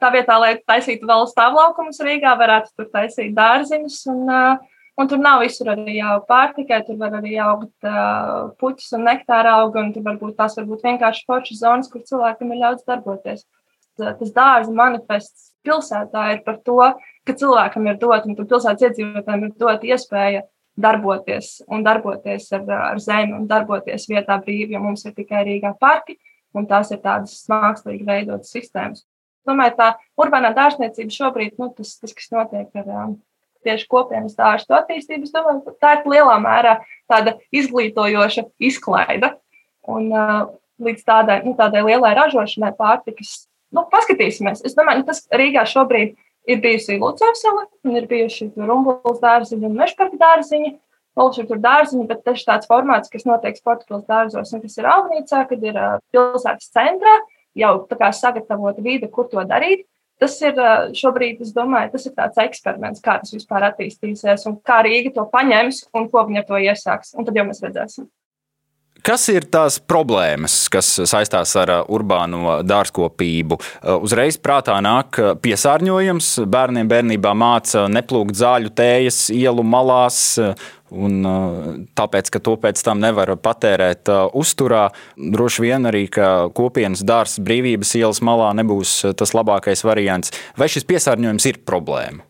S3: Tā vietā, lai taisītu vēl stāvlaukumus Rīgā, varētu tur taisīt dārziņus. Un, un tur nav visur arī jāaug pārtikai, tur var arī augt puķis un nektāra auga, un tur varbūt tās varbūt vienkārši foršas zonas, kur cilvēkam ir ļauts darboties. Tas dārza manifests pilsētā ir par to, ka cilvēkam ir dot, un pilsētas iedzīvotājiem ir dot iespēja darboties un darboties ar, ar zemi un darboties vietā brīvi, jo mums ir tikai Rīgā parki un tās ir tādas mākslīgi veidotas sistēmas. Domāju, tā urbānā dārzniecība šobrīd, nu, tas, tas, kas notiek ar um, tieši kopienas dārstu attīstību, domāju, tā ir lielā mērā tāda izglītojoša izklaide. Un uh, līdz tādai, nu, tādai lielai ražošanai pārtikas, nu, paskatīsimies. Es domāju, nu, tas Rīgā šobrīd ir ir bijusi Lucavsala, un ir bijuši Rumbuls dārziņi un Mešparka dārziņi. Polši ir tur dārziņi, bet tas ir tāds formāts, kas notiek sporta pilsētas dārzos, un kas ir Alnīcā, kad ir pilsētas centrā, jau tā kā sagatavota vide, kur to darīt. Tas ir šobrīd, es domāju, tas ir tāds eksperiments, kā tas vispār attīstīsies, un kā Rīga to paņems un ko viņa to iesāks. Un tad jau mēs redzēsim.
S1: Kas ir tās problēmas, kas saistās ar uh, urbāno dārzkopību? Uh, uzreiz prātā nāk uh, piesārņojums. Bērniem bērnībā māca neplūkt zāļu tējas ielu malās. Un, tāpēc, ka to pēc tam nevar patērēt uzturā, droši vien arī kopienas dārsts brīvības ielas malā nebūs tas labākais variants. Vai šis piesārņojums ir problēma?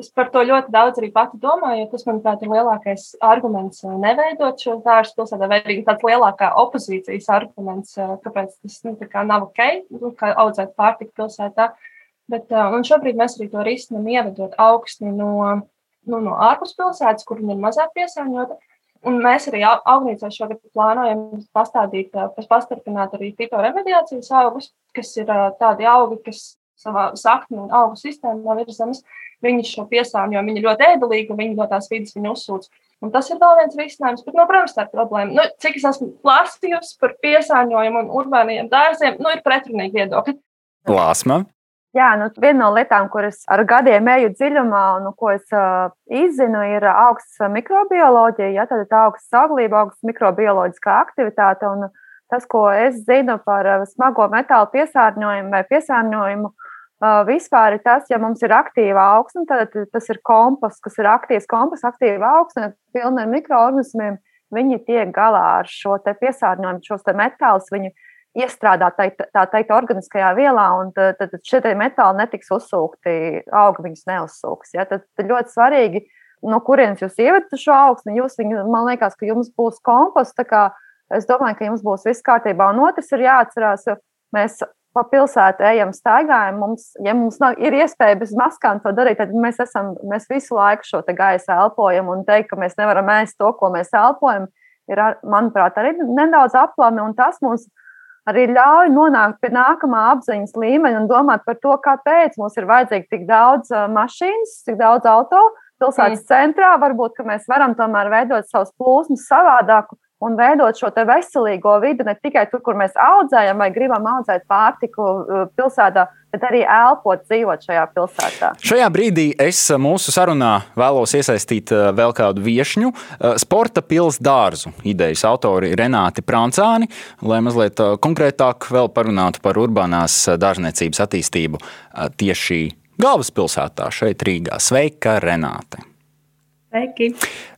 S3: Es par to ļoti daudz arī pati domāju, jo tas, manuprāt, ir lielākais arguments eh, neveidot šo dārstu pilsētā, vai arī tāds lielākā opozīcijas arguments, eh, kāpēc tas nu, kā nav ok, nu, kā audzēt pārtiku pilsētā. Bet, eh, un šobrīd mēs arī to risinām, ievedot augstni no, nu, no ārpus pilsētas, kur viņi ir mazāk piesārņota. Un mēs arī augnīcā šogad plānojam pastādīt, pastarpināt arī fitoremediācijas augus, kas ir tādi augi, kas savā sakņu un augu sistēmā virs zemes Viņi šo piesārņojumu, viņi ļoti ēdelīgi, un viņi no tās vidas viņu uzsūc. Un tas ir vēl viens risinājums, bet, no, protams, tā ir problēma. Nu, cik es esmu lasījusi par piesārņojumu un urbāniem dārziem, nu, ir pretrunīgi viedokļi.
S1: Plāsma.
S2: Jā, nu, viena no lietām, kuras ar gadiem eju dziļumā un nu, ko es uh, izzinu, ir augsts mikrobioloģija, ja, tad augsts auglība, augsts mikrobioloģiskā aktivitāte. Un tas, ko es zinu par uh, smago metālu piesārņojumu vai piesārņojumu, vispār ir tas, ja mums ir aktīva augsne, tad tas ir komposts, kas ir aktīvs komposts, aktīva augsne, pilna ar mikroorganismiem. Viņi tiek galā ar šo piesārņojumu, šos metālus. Viņi iestrādā tā, tā teikt, organiskajā vielā, un tad, tad šie metāli netiks uzsūkti, auga viņus neuzsūks. Ja? Tad, tad ļoti svarīgi, no kurienes jūs ievedat šo augsni. Jūs, viņu, man liekas, ka jums būs komposts. Es domāju, ka jums būs viss kārtībā. Un otrs ir jāatcerās, mēs pa pilsētu ejam, staigājam. Mums, ja mums nav, ir iespēja bez maskām to darīt, tad mēs, esam, mēs visu laiku šo gaisu elpojam un teikt, ka mēs nevaram ēst to, ko mēs elpojam, ir, manuprāt, arī nedaudz aplami. Tas mums arī ļauj nonākt pie nākamā apziņas līmeņa un domāt par to, kāpēc mums ir vajadzīgi tik daudz mašīnas, tik daudz auto pilsētas mm. centrā. Varbūt mēs varam tomēr veidot savus plūsmas savādāk un veidot šo veselīgo vidi ne tikai tur, kur mēs audzējam vai gribam audzēt pārtiku uh, pilsētā, bet arī elpot, dzīvot šajā pilsētā.
S1: Šajā brīdī es uh, mūsu sarunā vēlos iesaistīt uh, vēl kādu viesņu, sporta pilsētas dārzu idejas autori Renāti Prancāni, lai mazliet konkrētāk vēl parunātu par urbānās dārzniecības attīstību tieši galvaspilsētā šeit Rīgā. Sveika, Renāte!
S5: Sveiki!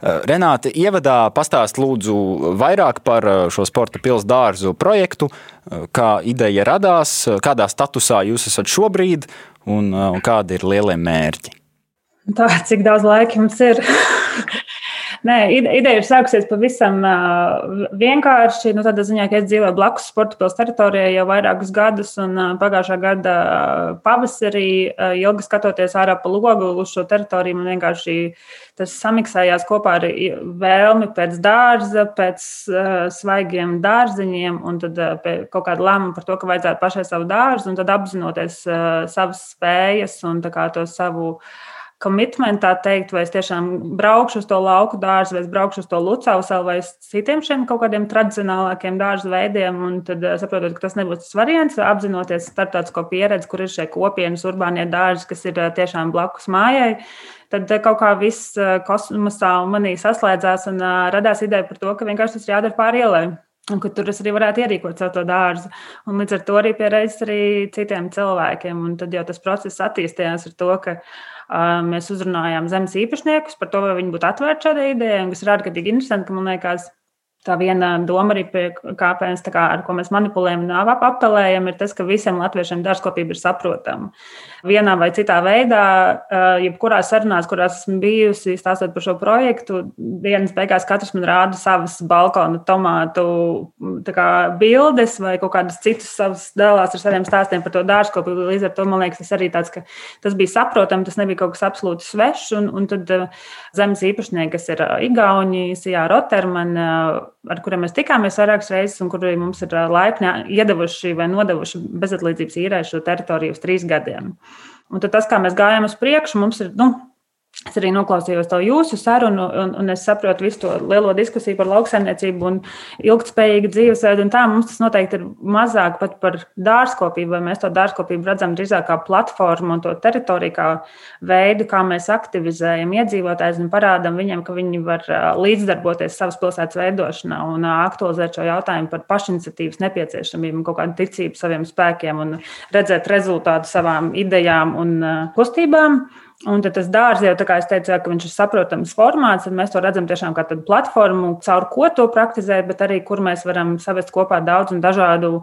S1: Eh, Renāte, ievadā pastāst lūdzu vairāk par eh, šo sporta pilsētu dārzu projektu, eh, kā ideja radās, kādā statusā jūs esat šobrīd un, kādi ir lielie mērķi.
S5: Tā, cik daudz laika jums ir? *laughs* Nē, ideja ir sākusies pavisam vienkārši. Nu, tādā ziņā, ka es dzīvoju blakus sporta pilsētas teritorijai jau vairākus gadus, un pagājušā gada pavasarī, ilgi skatoties ārā pa logu uz šo teritoriju, man vienkārši tas samiksējās kopā ar vēlmi pēc dārza, pēc svaigiem dārziņiem, un tad kaut kāda lēmuma par to, ka vajadzētu pašai savu dārzu, un tad apzinoties savas spējas un to savu commitment, tā teikt, vai es tiešām braukšu uz to lauku dārzu, vai es braukšu uz to lucausalu, vai citiem šiem kaut kādiem tradicionālākiem dārzu veidiem. Un tad eh, saprotot, ka tas nebūs tas variants, apzinoties starptautisko pieredzi, kur ir šie kopienas urbānie dārzi, kas ir eh, tiešām blakus mājai. Tad eh, kaut kā viss kosmosā manī saslēdzās un radās ideja par to, ka vienkārši tas jādara pāri ielai. Un ka tur es arī varētu ierīkot savu dārzu. Un līdz ar to arī pieredzēt arī citiem cilvēkiem. Un tad jau tas process attīstījās ar to, ka Mēs uzrunājām zemes īpašniekus par to, vai viņi būtu atvērti šādai idejai, kas ir ārkārtīgi interesanti, ka man liekas, Tā viena doma arī, kāpēc, kā, ar ko mēs manipulējam un apelējam, ir tas, ka visiem latviešiem dārzkopība ir saprotama. Vienā vai citā veidā, jebkurā sarunās, kurās esmu bijusi, stāstot par šo projektu, dienas beigās katrs man rāda savas balkona tomātu kā, bildes vai kaut kādas citas savas dalās ar saviem stāstiem par to dārzkopību. Līdz ar to man liekas, tas arī tāds, ka tas bija saprotami, tas nebija kaut kas absolūti svešs. Un, un tad zemes īpašnieki, kas ir Igauni, Sijā Roterman, ar kuriem mēs tikāmies vairākas reizes, un kuri mums ir laipni iedavuši vai nodevuši bezatlīdzības īrēšu teritoriju uz trīs gadiem. Un tas, kā mēs gājām uz priekšu, mums ir nu, Es arī noklausījos to jūsu sarunu, un, un es saprotu visu to lielo diskusiju par lauksaimniecību un ilgspējīgu dzīvesveidu. Tā mums tas noteikti ir mazāk pat par dārzkopību, vai mēs to dārzkopību redzam drīzāk kā platformu un to teritoriju, kā veidu, kā mēs aktivizējam iedzīvotājus un parādām viņiem, ka viņi var līdzdarboties savas pilsētas veidošanā un aktualizēt šo jautājumu par pašiniciatīvas nepieciešamību, kaut kādu ticību saviem spēkiem un redzēt rezultātu savām idejām un kustībām. Un tad tas dārsts jau, kā es teicu, ka viņš ir saprotams formāts, tad mēs to redzam tiešām kā tādu platformu, caur ko to praktizēt, bet arī kur mēs varam savest kopā daudz un dažādu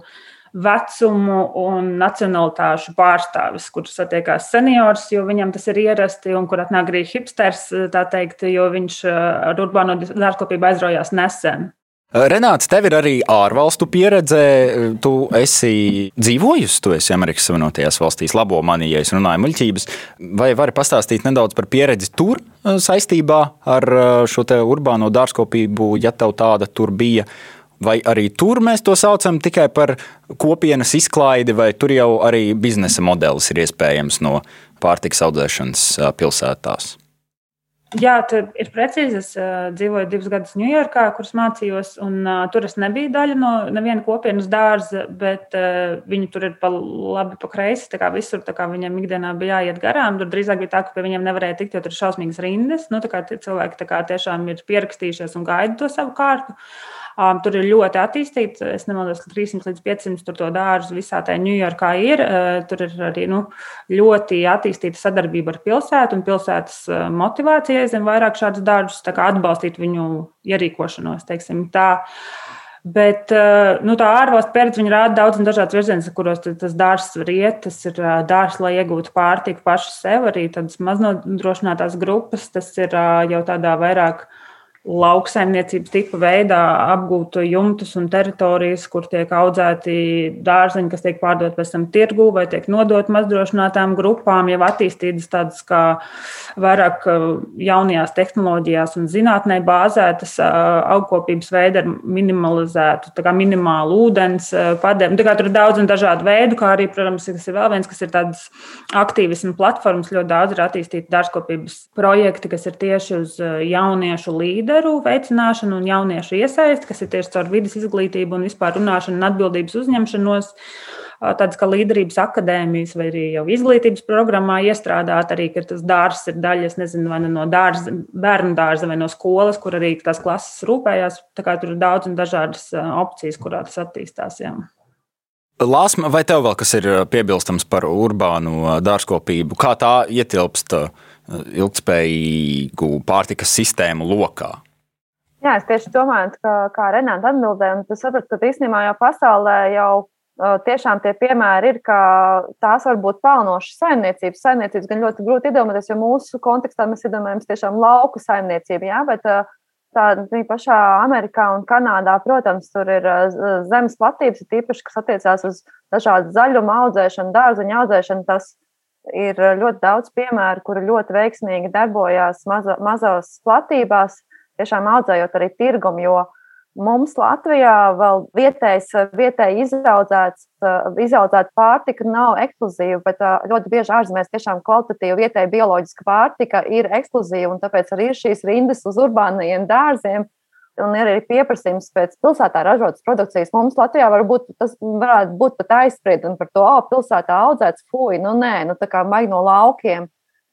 S5: vecumu un nacionalitāšu pārstāvis, kurš satiekās seniors, jo viņam tas ir ierasti, un kur atnāk arī hipsters, tā teikt, jo viņš ar urbāno dārzkopību aizraujās nesen.
S1: Eh, Renāts, tev ir arī ārvalstu pieredze. Tu esi dzīvojusi, tu esi Amerikas Savienotajās valstīs, labo mani, ja es runāju muļķības. Vai vari pastāstīt nedaudz par pieredzi tur eh, saistībā ar eh, šo urbāno dārzkopību, ja tev tāda tur bija? Vai arī tur mēs to saucam tikai par kopienas izklaidi, vai tur jau arī biznesa modelis ir iespējams no pārtiks audzēšanas pilsētās?
S5: Jā, tur ir precīzi. Es uh, dzīvoju divus gadus Ņujorkā, kurus mācījos, un uh, tur es nebiju daļa no neviena kopienas dārza, bet uh, viņi tur ir pa labi, pa kreisi. Visur viņiem ikdienā bija jāiet garām. Tur drīzāk bija tā, ka pie viņiem nevarēja tikt, jo tur ir šausmīgas rindas. Nu, cilvēki kā tiešām ir pierakstījušies un gaida to savu kārtu. Um, tur ir ļoti attīstīts, es nemaldos, ka 300 līdz 500 to dārzu visā tajā Ņujorkā ir. Uh, tur ir arī nu, ļoti attīstīta sadarbība ar pilsētu un pilsētas motivācija aizvien vairāk šādus dārzus atbalstīt viņu ierīkošanos. Teiksim, tā. Bet nu, tā ārvalstu pieredze rāda daudz un dažādas virzienas, kuros tas dārsts var iet. Tas ir dārsts, lai iegūtu pārtiku pašu sev, arī tādas maznodrošinātās grupas. Tas ir jau tādā vairāk lauksaimniecības tipa veidā apgūtu jumtus un teritorijas, kur tiek audzēti dārzeņi, kas tiek pārdot pēc tam tirgū vai tiek nodot mazdrošinātām grupām, jau attīstītas tādas kā vairāk uh, jaunajās tehnoloģijās un zinātnē bāzētas uh, augkopības veidi ar minimalizētu, tā kā minimālu ūdens uh, padēmu. Tā kā tur ir daudz un dažādu veidu, kā arī, protams, kas ir vēl viens, kas ir tādas aktīvismu platformas, ļoti daudz ir attīstīti dārzkopības projekti, kas ir tieši uz jauniešu līderi līderu veicināšanu un jauniešu iesaisti, kas ir tieši caur vidas izglītību un vispār runāšanu un atbildības uzņemšanos. Tādas kā līderības akadēmijas vai arī jau izglītības programmā iestrādāt, arī ka tas dārsts ir daļa, nezinu, vai nu no dārza, bērnu dārza vai no skolas, kur arī tās klases rūpējās. Tā kā tur ir daudz un dažādas opcijas, kurā tas attīstās. Jā.
S1: Lāsma, vai tev vēl kas ir piebilstams par urbānu dārzkopību? Kā tā ietilpst ilgspējīgu pārtikas sistēmu lokā?
S2: Jā, es tieši domāju, ka, kā Renāta atbildēja, un tas sapratu, ka īstenībā jau pasaulē jau tiešām tie piemēri ir, ka tās var būt pelnošas saimniecības. Saimniecības gan ļoti grūti iedomāties, jo mūsu kontekstā mēs iedomājamies tiešām lauku saimniecību, jā, bet tā pašā Amerikā un Kanādā, protams, tur ir zemes platības, tīpaši, kas attiecās uz dažādu zaļumu audzēšanu, dārzeņu audzēšanu. Tas ir ļoti daudz piemēru, kuri ļoti veiksmīgi darbojās maza, mazās platībās, tiešām audzējot arī tirgumu, jo mums Latvijā vēl vietējs, vietēji izaudzēts, izaudzēta pārtika nav ekskluzīva, bet ļoti bieži ārzemēs tiešām kvalitatīva vietēja bioloģiska pārtika ir ekskluzīva, un tāpēc arī ir šīs rindas uz urbānajiem dārziem, un ir arī pieprasījums pēc pilsētā ražotas produkcijas. Mums Latvijā varbūt tas varētu būt pat aizspriedumi par to, o, pilsētā audzēts fuj, nu nē, nu tā kā maigi no laukiem.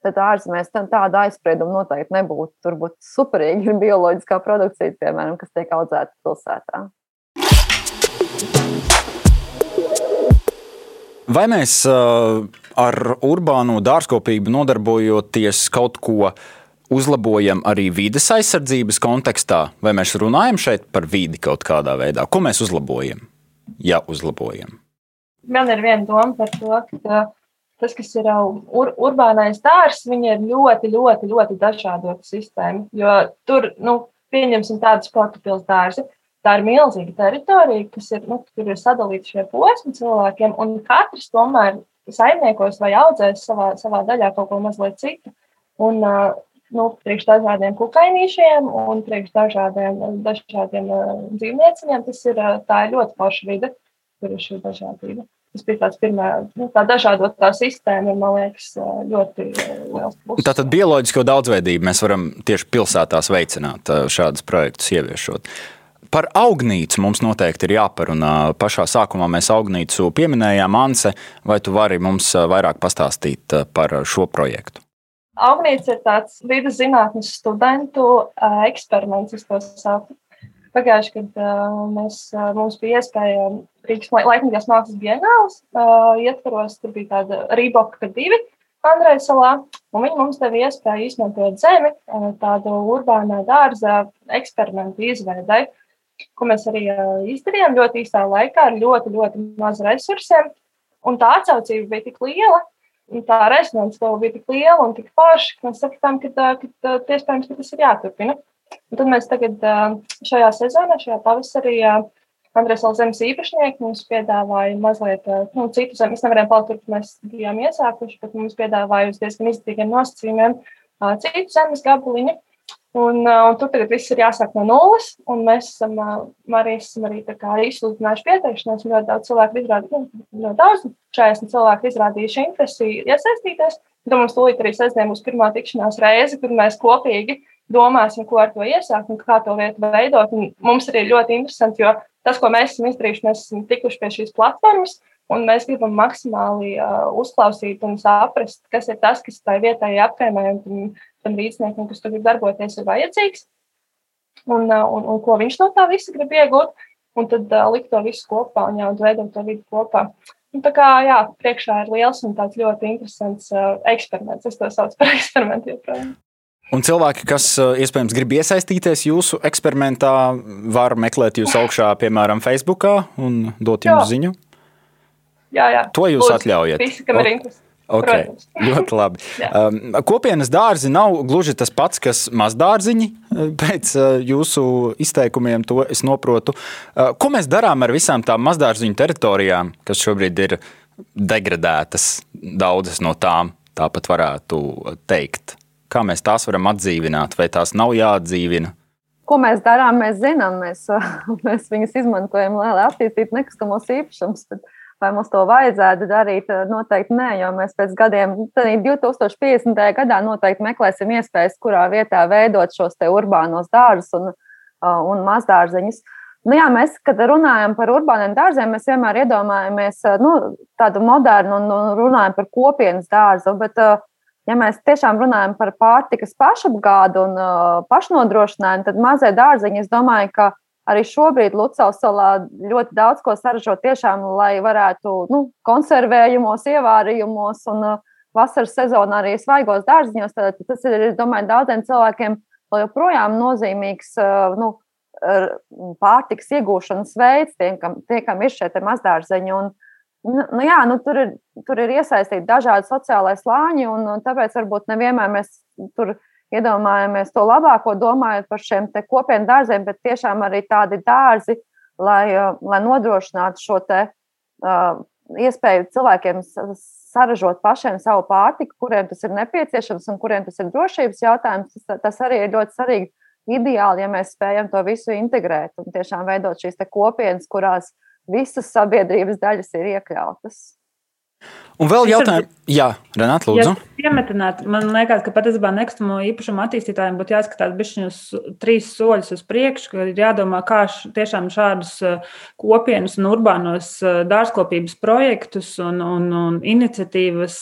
S2: Tad ārzemēs tāda aizsprieduma noteikti nebūtu. Tur būtu superīgi ir bioloģiskā produkcija, piemēram, kas tiek audzēta pilsētā.
S1: Vai mēs uh, ar urbāno dārzkopību nodarbojoties kaut ko uh, uzlabojam arī vides aizsardzības kontekstā, vai mēs runājam šeit par vidi kaut kādā veidā? Ko mēs uzlabojam, ja uzlabojam?
S3: Man ir viena doma par to, ka tas, kas ir ur, urbānais dārsts, viņi ir ļoti, ļoti, ļoti dažādota sistēma. Jo tur, nu, pieņemsim tādu sporta pilsētu. Tā ir milzīga teritorija, kas ir, nu, ir sadalīta šie posmi cilvēkiem, un katrs tomēr saimniekos vai audzēs savā, savā daļā kaut ko mazliet citu. Un, uh, nu, priekš dažādiem kukainīšiem un priekš dažādiem, dažādiem uh, dzīvnieciņiem. Tas ir, uh, ir ļoti plaša vide, kur ir šī dažādība. Tas bija tāds pirmā, nu, tā dažādotā sistēma, ir, man liekas, uh, ļoti liels plus.
S1: Tātad bioloģisko daudzveidību mēs varam tieši pilsētās veicināt šādus projektus ieviešot. Par augnīcu mums noteikti ir jāparunā. Pašā sākumā mēs augnīcu pieminējām, Anse, vai tu vari mums vairāk pastāstīt par šo projektu?
S3: Agnīts ir tāds vidus zinātnes studentu uh, eksperiments, es to saku. Pagājuši, kad uh, mēs, uh, mums bija iespēja Rīgas laikmatīgās mākslas bienāls uh, ietvaros, tur bija tāda Rīboka divi Andrei salā, un viņi mums deva iespēju izmantot zemi uh, tādu urbānā dārza eksperimentu izveidai, ko mēs arī uh, izdarījām ļoti īstā laikā ar ļoti, ļoti maz resursiem. Un tā atsaucība bija tik liela, tā resonance tev bija tik liela un tik forša, ka mēs sakām, ka, ka, ka iespējams, ka tas ir jāturpina. Un tad mēs tagad šajā sezonā, šajā pavasarī, Andrēs Zemes īpašnieki mums piedāvāja mazliet nu, citu zemi. Mēs nevarējām palikt tur, kur mēs bijām iesākuši, bet mums piedāvāja uz diezgan izdevīgiem nosacījumiem citu zemes gabaliņu. Un, uh, un tur tagad viss ir jāsāk no nulles. Mēs esam, uh, arī, esam arī, arī izsludinājuši pieteikšanos. Ļoti daudz cilvēku izrādīja, nu, ļoti daudz, 40 cilvēku izrādījuši interesi iesaistīties. Tad mums tūlīt arī sestdien būs pirmā tikšanās reize, kad mēs kopīgi domāsim, ko ar to iesākt un kā to lietu veidot. Un mums arī ļoti interesanti, jo tas, ko mēs esam izdarījuši, mēs esam tikuši pie šīs platformas. Un mēs gribam maksimāli uh, uzklausīt un saprast, kas ir tas, kas tai vietai apkaimē un tam līdzniekam, kas tur grib darboties, ir vajadzīgs. un, un, un ko viņš no tā visa grib iegūt. Un tad uh, likt to visu kopā un jau veidot to vidi kopā. Un tā kā jā, priekšā ir liels un tāds ļoti interesants uh, eksperiments. Es to saucu par *laughs* eksperimentu joprojām.
S1: Un cilvēki, kas iespējams grib iesaistīties jūsu eksperimentā, var meklēt jūs augšā, piemēram, Facebook un dot jums jā. ziņu.
S3: Jā, jā.
S1: To jūs Lūdzu, atļaujat.
S3: Visi, kam ir interesi.
S1: Okay. *laughs* Ļoti labi. *laughs* um, kopienas dārzi nav gluži tas pats, kas mazdārziņi. Pēc uh, jūsu izteikumiem to es noprotu. Uh, ko mēs darām ar visām tām mazdārziņu teritorijām, kas šobrīd ir degradētas? Daudzas no tām tāpat varētu teikt. Kā mēs tās varam atdzīvināt, vai tās nav jāatdzīvina?
S2: Ko mēs darām, mēs zinām. Mēs, *laughs* mēs viņus izmantojam, lai attīstītu nekustamos īpašumus. Bet Vai mums to vajadzētu darīt? Eh, noteikti nē, jo mēs pēc gadiem, 2050. gadā noteikti meklēsim iespējas, kurā vietā veidot šos te urbānos dārzus un, eh, un mazdārziņus. Nu, jā, mēs, kad runājam par urbāniem dārziem, mēs vienmēr iedomājamies eh, nu, tādu modernu un, un runājam par kopienas dārzu. Bet, ja mēs tiešām runājam par pārtikas pašapgādu un pašnodrošinājumu, tad mazie dārziņi, es domāju, ka arī šobrīd Lucavas salā ļoti daudz ko saražo tiešām, lai varētu nu, konservējumos, ievārījumos un uh, vasaras sezonā arī svaigos dārziņos. Tad tas ir, domāju, daudziem cilvēkiem joprojām nozīmīgs uh, nu, pārtiks iegūšanas veids, tiem, kam, tie, kam ir šie mazdārziņi. Un, nu, nu, jā, nu, tur, ir, tur ir iesaistīti dažādi sociālai slāņi, un, un tāpēc varbūt nevienmēr mēs tur iedomājamies to labāko, domājot par šiem kopienu dārziem, bet tiešām arī tādi dārzi, lai, uh, lai nodrošinātu šo te, uh, iespēju cilvēkiem saražot pašiem savu pārtiku, kuriem tas ir nepieciešams un kuriem tas ir drošības jautājums. Tas, tas arī ir ļoti svarīgi. Ideāli, ja mēs spējam to visu integrēt un tiešām veidot šīs kopienas, kurās visas sabiedrības daļas ir iekļautas.
S1: Un vēl jautājums, Jā, Renāta, lūdzu. Ja
S5: piemetināt, man liekas, ka patiesībā nekustamo īpašumu attīstītājiem būtu jāskatās bišķiņus trīs soļus uz priekšu, ka ir jādomā, kā š, tiešām šādus kopienas un urbānos dārzkopības projektus un, un, un iniciatīvas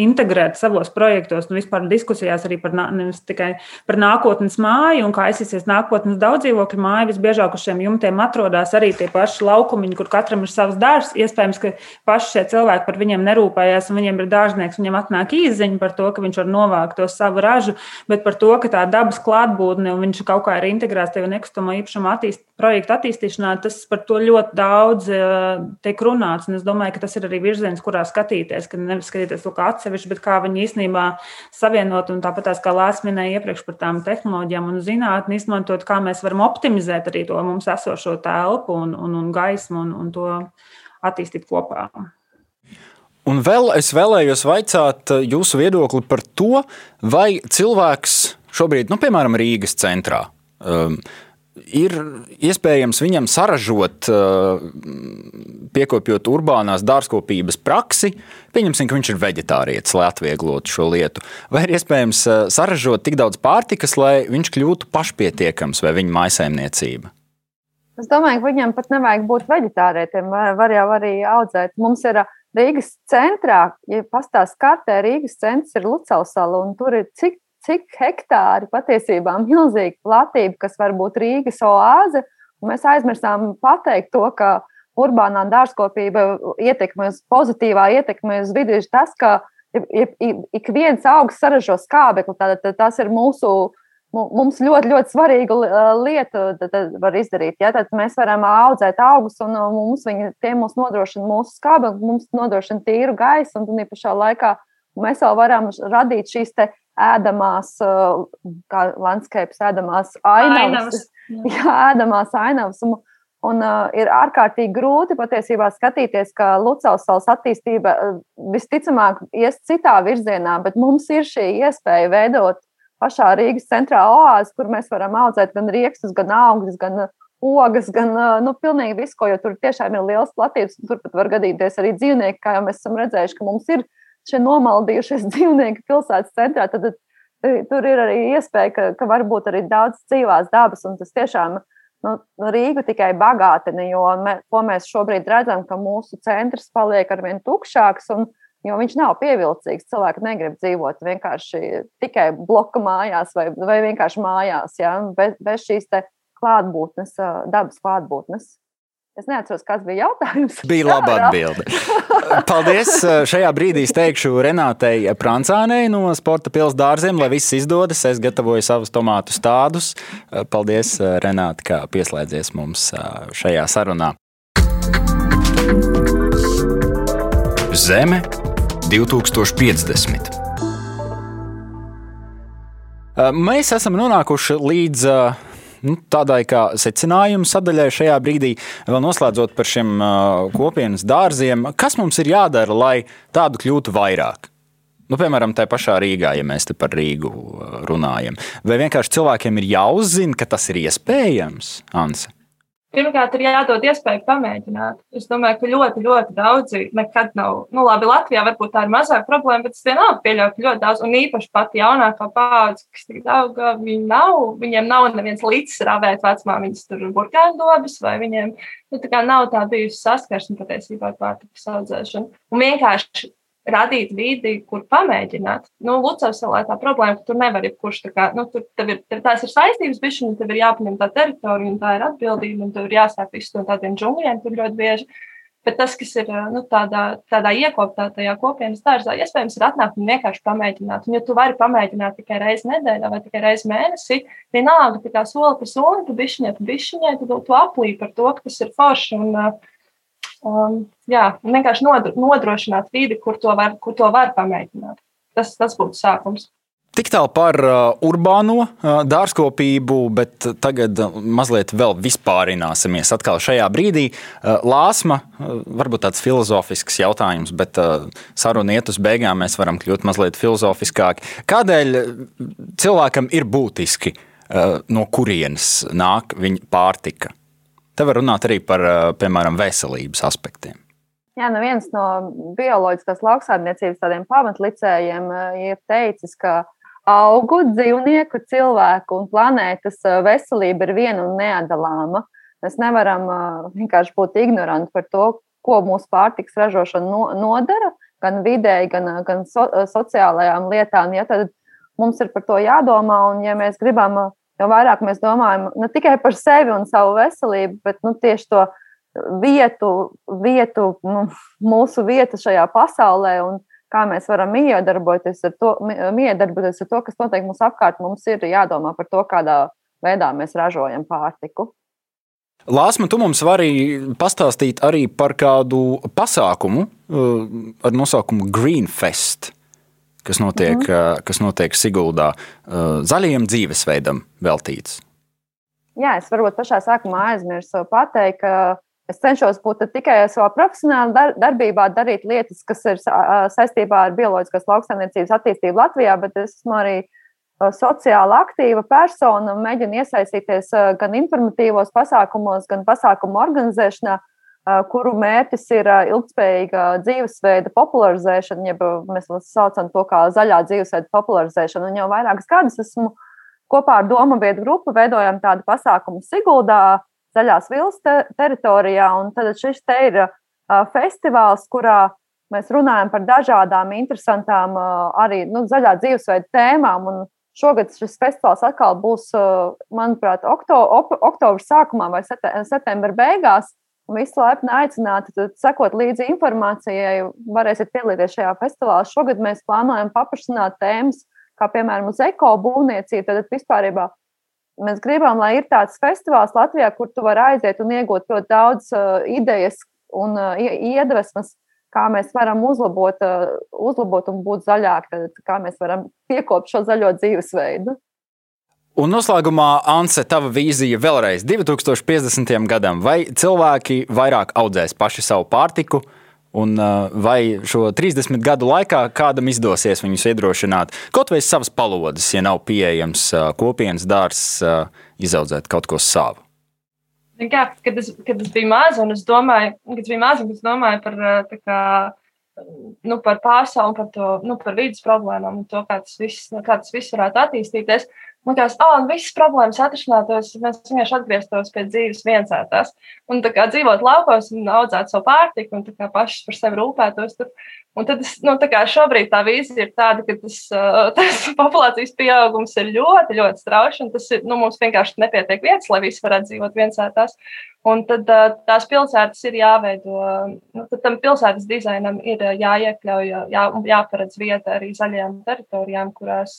S5: integrēt savos projektos, nu vispār diskusijās arī par, nevis tikai par nākotnes māju un kā aizsīsies nākotnes daudzdzīvokļu māju. Visbiežāk uz šiem jumtiem atrodas arī tie paši laukumiņi, kur katram ir savs dārzs. Iespējams, ka paši šie cilvēki par viņiem nerūpējās un viņiem ir dārznieks, viņam atnāk īziņa par to, ka viņš var novākt to savu ražu, bet par to, ka tā dabas klātbūtne un viņš kaut kā ir integrēts tajā nekustamo īpašumu attīst, projektu attīstīšanā, tas par to ļoti daudz eh, tiek runāts. Un es domāju, ka tas ir arī virziens, kurā skatīties, ka nevis skatīties to kā atsevišķi, bet kā viņi īstenībā savienot un tāpat tās, kā Lāsas minēja iepriekš par tām tehnoloģijām un zinātni, izmantot, kā mēs varam optimizēt arī to mums esošo telpu un, un, un gaismu un, un to attīstīt kopā.
S1: Un vēl es vēlējos vaicāt eh, jūsu viedokli par to, vai cilvēks šobrīd, nu, piemēram, Rīgas centrā, um, ir iespējams viņam saražot, uh, piekopjot urbānās dārzkopības praksi. Pieņemsim, ka viņš ir vegetārietis, lai atvieglotu šo lietu. Vai ir iespējams uh, saražot tik daudz pārtikas, lai viņš kļūtu pašpietiekams vai viņa maisaimniecība?
S2: Es domāju, ka viņam pat nevajag būt vegetārietim. Var jau arī audzēt. Mums ir uh, Rīgas centrā, ja pastāstās kartē, Rīgas centrs ir Lucelsala, un tur ir cik, cik hektāri patiesībā milzīga platība, kas var būt Rīgas oāze. Mēs aizmirsām pateikt to, ka urbānā dārzkopība ietekme uz pozitīvā ietekme uz vidi ir tas, ka ik viens augs saražo skābekli. Tātad tas ir mūsu mums ļoti, ļoti svarīga lieta var izdarīt. Ja? Tad mēs varam audzēt augus, un mums viņi, tie mums nodrošina mūsu skābekli, mums nodrošina tīru gaisu, un tā pašā laikā mēs vēl varam radīt šīs ēdamās, kā landscapes, ēdamās ainavas. *laughs* Jā, ēdamās ainavas. Un, un uh, ir ārkārtīgi grūti patiesībā skatīties, ka Lucas salas attīstība visticamāk ies citā virzienā, bet mums ir šī iespēja veidot pašā Rīgas centrā oāzes, kur mēs varam audzēt gan riekstus, gan augļus, gan uh, ogas, gan uh, nu, pilnīgi visu, ko, jo tur tiešām ir liels platības. Turpat var gadīties arī dzīvnieki, kā jau mēs esam redzējuši, ka mums ir šie nomaldījušies *laughs* dzīvnieki pilsētas centrā. Tad, tad tur ir arī iespēja, ka, ka var būt arī daudz dzīvās dabas, un tas tiešām nu, Rīgu tikai bagātina, jo mē, mēs šobrīd redzam, ka mūsu centrs paliek arvien tukšāks. Un, Jo viņš nav pievilcīgs. Cilvēki negrib dzīvot vienkārši tikai bloka mājās vai, vai vienkārši mājās, ja? bez, bez šīs klātbūtnes, dabas klātbūtnes. Es neatceros, kas bija jautājums. *laughs*
S1: Bija laba atbilde. Paldies. Šajā brīdī es teikšu Renātei Prancānei no Sporta pilsētas dārziem, lai viss izdodas. Es gatavoju savus tomātu stādus. Paldies, Renāte, ka pieslēdzies mums šajā sarunā. Zeme 2050. Mēs esam nonākuši līdz nu, tādai kā secinājuma sadaļai šajā brīdī, vēl noslēdzot par šiem kopienas dārziem. Kas mums ir jādara, lai tādu kļūtu vairāk? Nu, piemēram, tā pašā Rīgā, ja mēs te par Rīgu runājam. Vai vienkārši cilvēkiem ir jāuzzina, ka tas ir iespējams, Anse?
S3: Pirmkārt, ir jādod iespēju pamēģināt. Es domāju, ka ļoti, ļoti daudzi nekad nav. Nu, labi, Latvijā varbūt tā ir mazāka problēma, bet es vienalga pieļauju, ka ļoti daudz, un īpaši pat jaunākā paudze, kas tik daudz, viņi nav, viņiem nav neviens līdzs rāvēt vecumā, viņas tur burkāņu dobas, vai viņiem nu, tā nav tā bijusi saskarsme patiesībā ar pārtikas audzēšanu. Un vienkārši radīt vidi, kur pamēģināt. Nu, Lucas salā tā problēma, ka tur nevar jebkurš tā kā, nu, tur ir, tās ir saistības, bišķi, un tev ir jāpaņem tā teritorija, un tā ir atbildība, un tev ir jāsāk visu no tādiem džungļiem, tur ļoti bieži. Bet tas, kas ir nu, tādā, tādā iekoptātajā kopienas dārzā, iespējams, ir atnākt un vienkārši pamēģināt. Un, ja tu vari pamēģināt tikai reizi nedēļā vai tikai reizi mēnesī, vienalga, tā kā soli pa solim, tu bišķiņai, tu bišķiņai, tad tu aplī par to, ka tas ir forši. Un, uh, Um, jā, vienkārši nodrošināt vidi, kur to var, kur to var pamēģināt. Tas, tas būtu sākums.
S1: Tik tālu par uh, urbāno uh, dārzkopību, bet tagad uh, mazliet vēl vispārināsimies. Atkal šajā brīdī lāsma, varbūt tāds filozofisks jautājums, bet saruna iet uz beigām, mēs varam kļūt mazliet filozofiskāki. Kādēļ cilvēkam ir būtiski, no kurienes nāk viņa pārtika? Te var runāt arī par, piemēram, veselības aspektiem.
S2: Jā, nu viens no bioloģiskās lauksaimniecības tādiem pamatlicējiem ir teicis, ka augu, dzīvnieku, cilvēku un planētas veselība ir viena un neatdalāma. Mēs nevaram vienkārši būt ignoranti par to, ko mūsu pārtiks ražošana nodara gan vidēji, gan, gan so, sociālajām lietām. Ja, tad mums ir par to jādomā, un ja mēs gribam jo vairāk mēs domājam ne tikai par sevi un savu veselību, bet nu, tieši to vietu, vietu nu, mūsu vietu šajā pasaulē un kā mēs varam iedarboties ar to, iedarboties ar to kas notiek mums apkārt. Mums ir jādomā par to, kādā veidā mēs ražojam pārtiku.
S1: Lāsma, tu mums vari pastāstīt arī par kādu pasākumu uh, ar nosaukumu Greenfest kas notiek, mm -hmm. kas notiek Siguldā, zaļajam dzīvesveidam veltīts.
S2: Jā, es varbūt pašā sākumā aizmirsu pateikt, ka es cenšos būt tikai savā profesionālā darbībā, darīt lietas, kas ir saistībā ar bioloģiskās lauksaimniecības attīstību Latvijā, bet es esmu arī sociāli aktīva persona un mēģinu iesaistīties gan informatīvos pasākumos, gan pasākumu organizēšanā kuru mērķis ir ilgspējīga dzīvesveida popularizēšana, jeb mēs saucam to kā zaļā dzīvesveida popularizēšana. Un jau vairākas gadus esmu kopā ar Doma vietu grupu veidojam tādu pasākumu Siguldā, zaļās vilas te teritorijā. Un tad šis te ir festivāls, kurā mēs runājam par dažādām interesantām arī nu, zaļā dzīvesveida tēmām. Un šogad šis festivāls atkal būs, manuprāt, okto, oktobra sākumā vai septembra beigās. Un visi laipni aicināti, sekot līdzi informācijai, varēsiet piedalīties šajā festivālā. Šogad mēs plānojam paplašināt tēmas, kā piemēram uz ekobūvniecību. Tad vispār mēs gribam, lai ir tāds festivāls Latvijā, kur tu vari aiziet un iegūt ļoti daudz uh, idejas un uh, iedvesmas, kā mēs varam uzlabot, uh, uzlabot un būt zaļāki, tad kā mēs varam piekopt šo zaļo dzīvesveidu.
S1: Un noslēgumā, Anse, tava vīzija vēlreiz 2050. gadam. Vai cilvēki vairāk audzēs paši savu pārtiku, un uh, vai šo 30 gadu laikā kādam izdosies viņus iedrošināt kaut vai savas palodas, ja nav pieejams uh, kopienas dārzs, uh, izaudzēt kaut ko savu?
S3: Jā, kad, es, kad es biju maza, un es domāju, maza, es domāju par kā, nu, par pasauli, par, to, nu, par vidas problēmām un to, kā tas viss, kā tas viss varētu attīstīties. Man liekas, ah, oh, visas problēmas atrisinātos, mēs vienkārši atgrieztos pie dzīves viensētās. Un tā kā dzīvot laukos un audzēt savu pārtiku un kā pašas par sevi rūpētos. Tur. Un tad es, nu, tā kā šobrīd tā vīzija ir tāda, ka tas, *laughs* tas populācijas pieaugums ir ļoti, ļoti strauši, tas ir, nu, mums vienkārši nepietiek vietas, lai visi varētu dzīvot viensētās. Un tad tās pilsētas ir jāveido, nu, tad tam pilsētas dizainam ir jāiekļauj, jā, jāparedz vieta arī zaļajām teritorijām, kurās,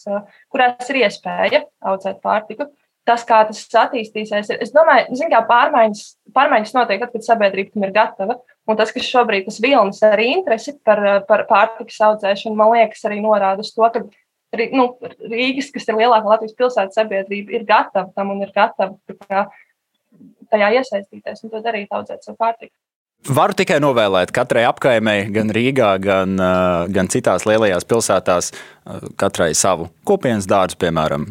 S3: kurās ir iespēja audzēt pārtiku. Tas, kā tas attīstīsies, ir, es domāju, zin, kā pārmaiņas, pārmaiņas notiek tad, kad sabiedrība tam ir gatava. Un tas, kas šobrīd tas vilnis arī interesi par, par pārtikas audzēšanu, man liekas, arī norāda uz to, ka nu, Rīgas, kas ir lielākā Latvijas pilsētas sabiedrība, ir gatava tam un ir gatava kā, tajā iesaistīties un to darīt, audzēt savu pārtiku.
S1: Varu tikai novēlēt katrai apkaimei, gan Rīgā, gan, gan citās lielajās pilsētās, katrai savu kopienas dārzu, piemēram,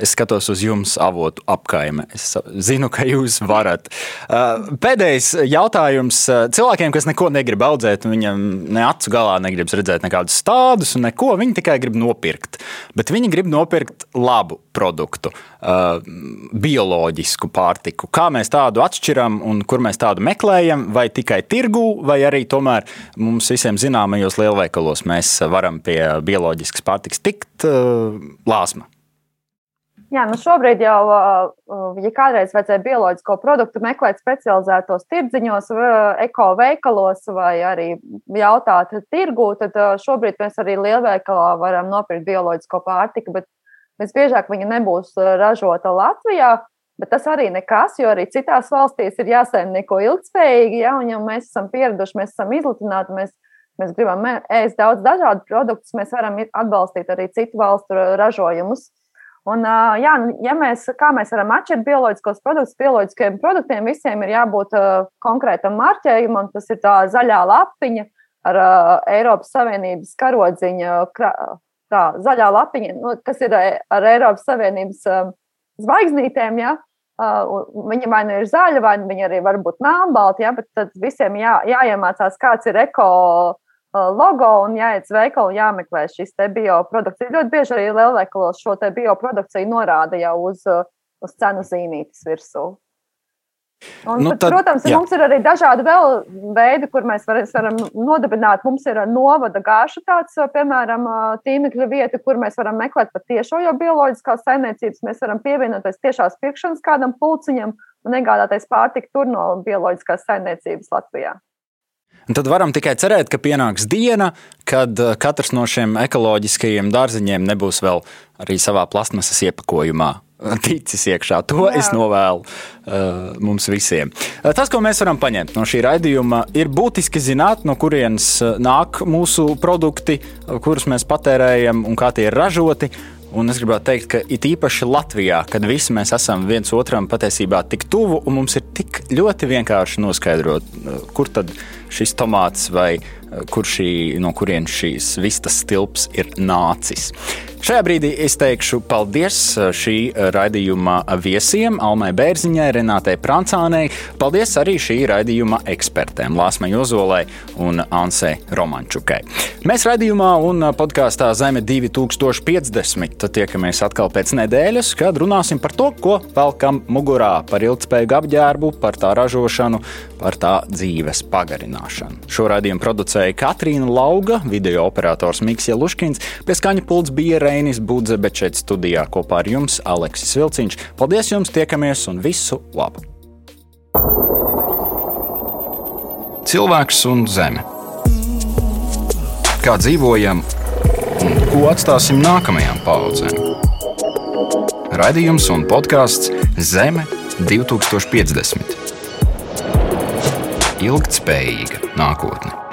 S1: Es skatos uz jums, avotu apkaime. Es zinu, ka jūs varat. Uh, pēdējais jautājums cilvēkiem, kas neko negrib audzēt, viņam ne acu galā negrib redzēt nekādus stādus un neko. Viņi tikai grib nopirkt. Bet viņi grib nopirkt labu produktu, uh, bioloģisku pārtiku. Kā mēs tādu atšķiram un kur mēs tādu meklējam? Vai tikai tirgū, vai arī tomēr mums visiem zināmajos lielveikalos mēs varam pie bioloģiskas pārtikas tikt uh, lāsma?
S2: Jā, nu šobrīd jau, ja kādreiz vajadzēja bioloģisko produktu meklēt specializētos tirdziņos, eko veikalos vai arī jautāt tirgū, tad šobrīd mēs arī lielveikalā varam nopirkt bioloģisko pārtiku, bet visbiežāk viņa nebūs ražota Latvijā. Bet tas arī nekas, jo arī citās valstīs ir jāsaimnieko ilgspējīgi, ja, un ja mēs esam pieraduši, mēs esam izlutināti, mēs, mēs gribam ēst daudz dažādu produktus, mēs varam atbalstīt arī citu valstu ražojumus. Un, jā, nu, ja mēs, kā mēs varam atšķirt bioloģiskos produktus, bioloģiskiem produktiem visiem ir jābūt konkrētam marķējumam. Tas ir tā zaļā lapiņa ar Eiropas Savienības karodziņu, tā zaļā lapiņa, nu, kas ir ar Eiropas Savienības zvaigznītēm. Ja? Viņa vai nu ir zaļa, vai viņa arī var būt melnbalta, ja? bet tad visiem jā, jāiemācās, kāds ir eko logo un jāiet uz veikalu, jāmeklē šis bioprodukts. Ļoti bieži arī lielveikalos šo bioprodukciju norāda jau uz, uz cenu zīmītes virsū. Un, nu, tad, protams, jā. mums ir arī dažādi veidi, kur mēs var, varam nodibināt. Mums ir novada gāša tāds, piemēram, tīmekļa vieta, kur mēs varam meklēt pat tiešo jau bioloģiskās saimniecības. Mēs varam pievienoties tiešās pirkšanas kādam pulciņam un iegādāties pārtiku tur no bioloģiskās saimniecības Latvijā.
S1: Un tad varam tikai cerēt, ka pienāks diena, kad uh, katrs no šiem ekoloģiskajiem dārziņiem nebūs vēl arī savā plasmasas iepakojumā. *laughs* Ticis iekšā. To Jā. es novēlu uh, mums visiem. Uh, tas, ko mēs varam paņemt no šī raidījuma, ir būtiski zināt, no kurienes uh, nāk mūsu produkti, kurus mēs patērējam un kā tie ir ražoti. Un es gribētu teikt, ka it īpaši Latvijā, kad visi mēs esam viens otram patiesībā tik tuvu, un mums ir tik ļoti vienkārši noskaidrot, kur tad šis tomāts vai kur šī, no kurienes šīs vistas stilps ir nācis. Šajā brīdī es teikšu paldies uh, šī uh, raidījuma viesiem, Almai Bērziņai, Renātei Prancānei. Paldies arī šī raidījuma ekspertēm, Lāsmai Ozolai un Ansei Romančukai. Mēs raidījumā un uh, podkāstā Zeme 2050 tiekamies atkal pēc nedēļas, kad runāsim par to, ko velkam mugurā, par ilgspējīgu apģērbu, par tā ražošanu, par tā dzīves pagarināšanu. Šo raidījumu producēja Katrīna Lauga, video operators Mikls Luškins, pie skaņa pults bija Reina. Reinis Budze, bet šeit studijā kopā ar jums Aleksis Vilciņš. Paldies jums, tiekamies un visu labu! Cilvēks un zeme. Kā dzīvojam un ko atstāsim nākamajām paudzēm? Radījums un podkāsts Zeme 2050. Ilgtspējīga nākotne.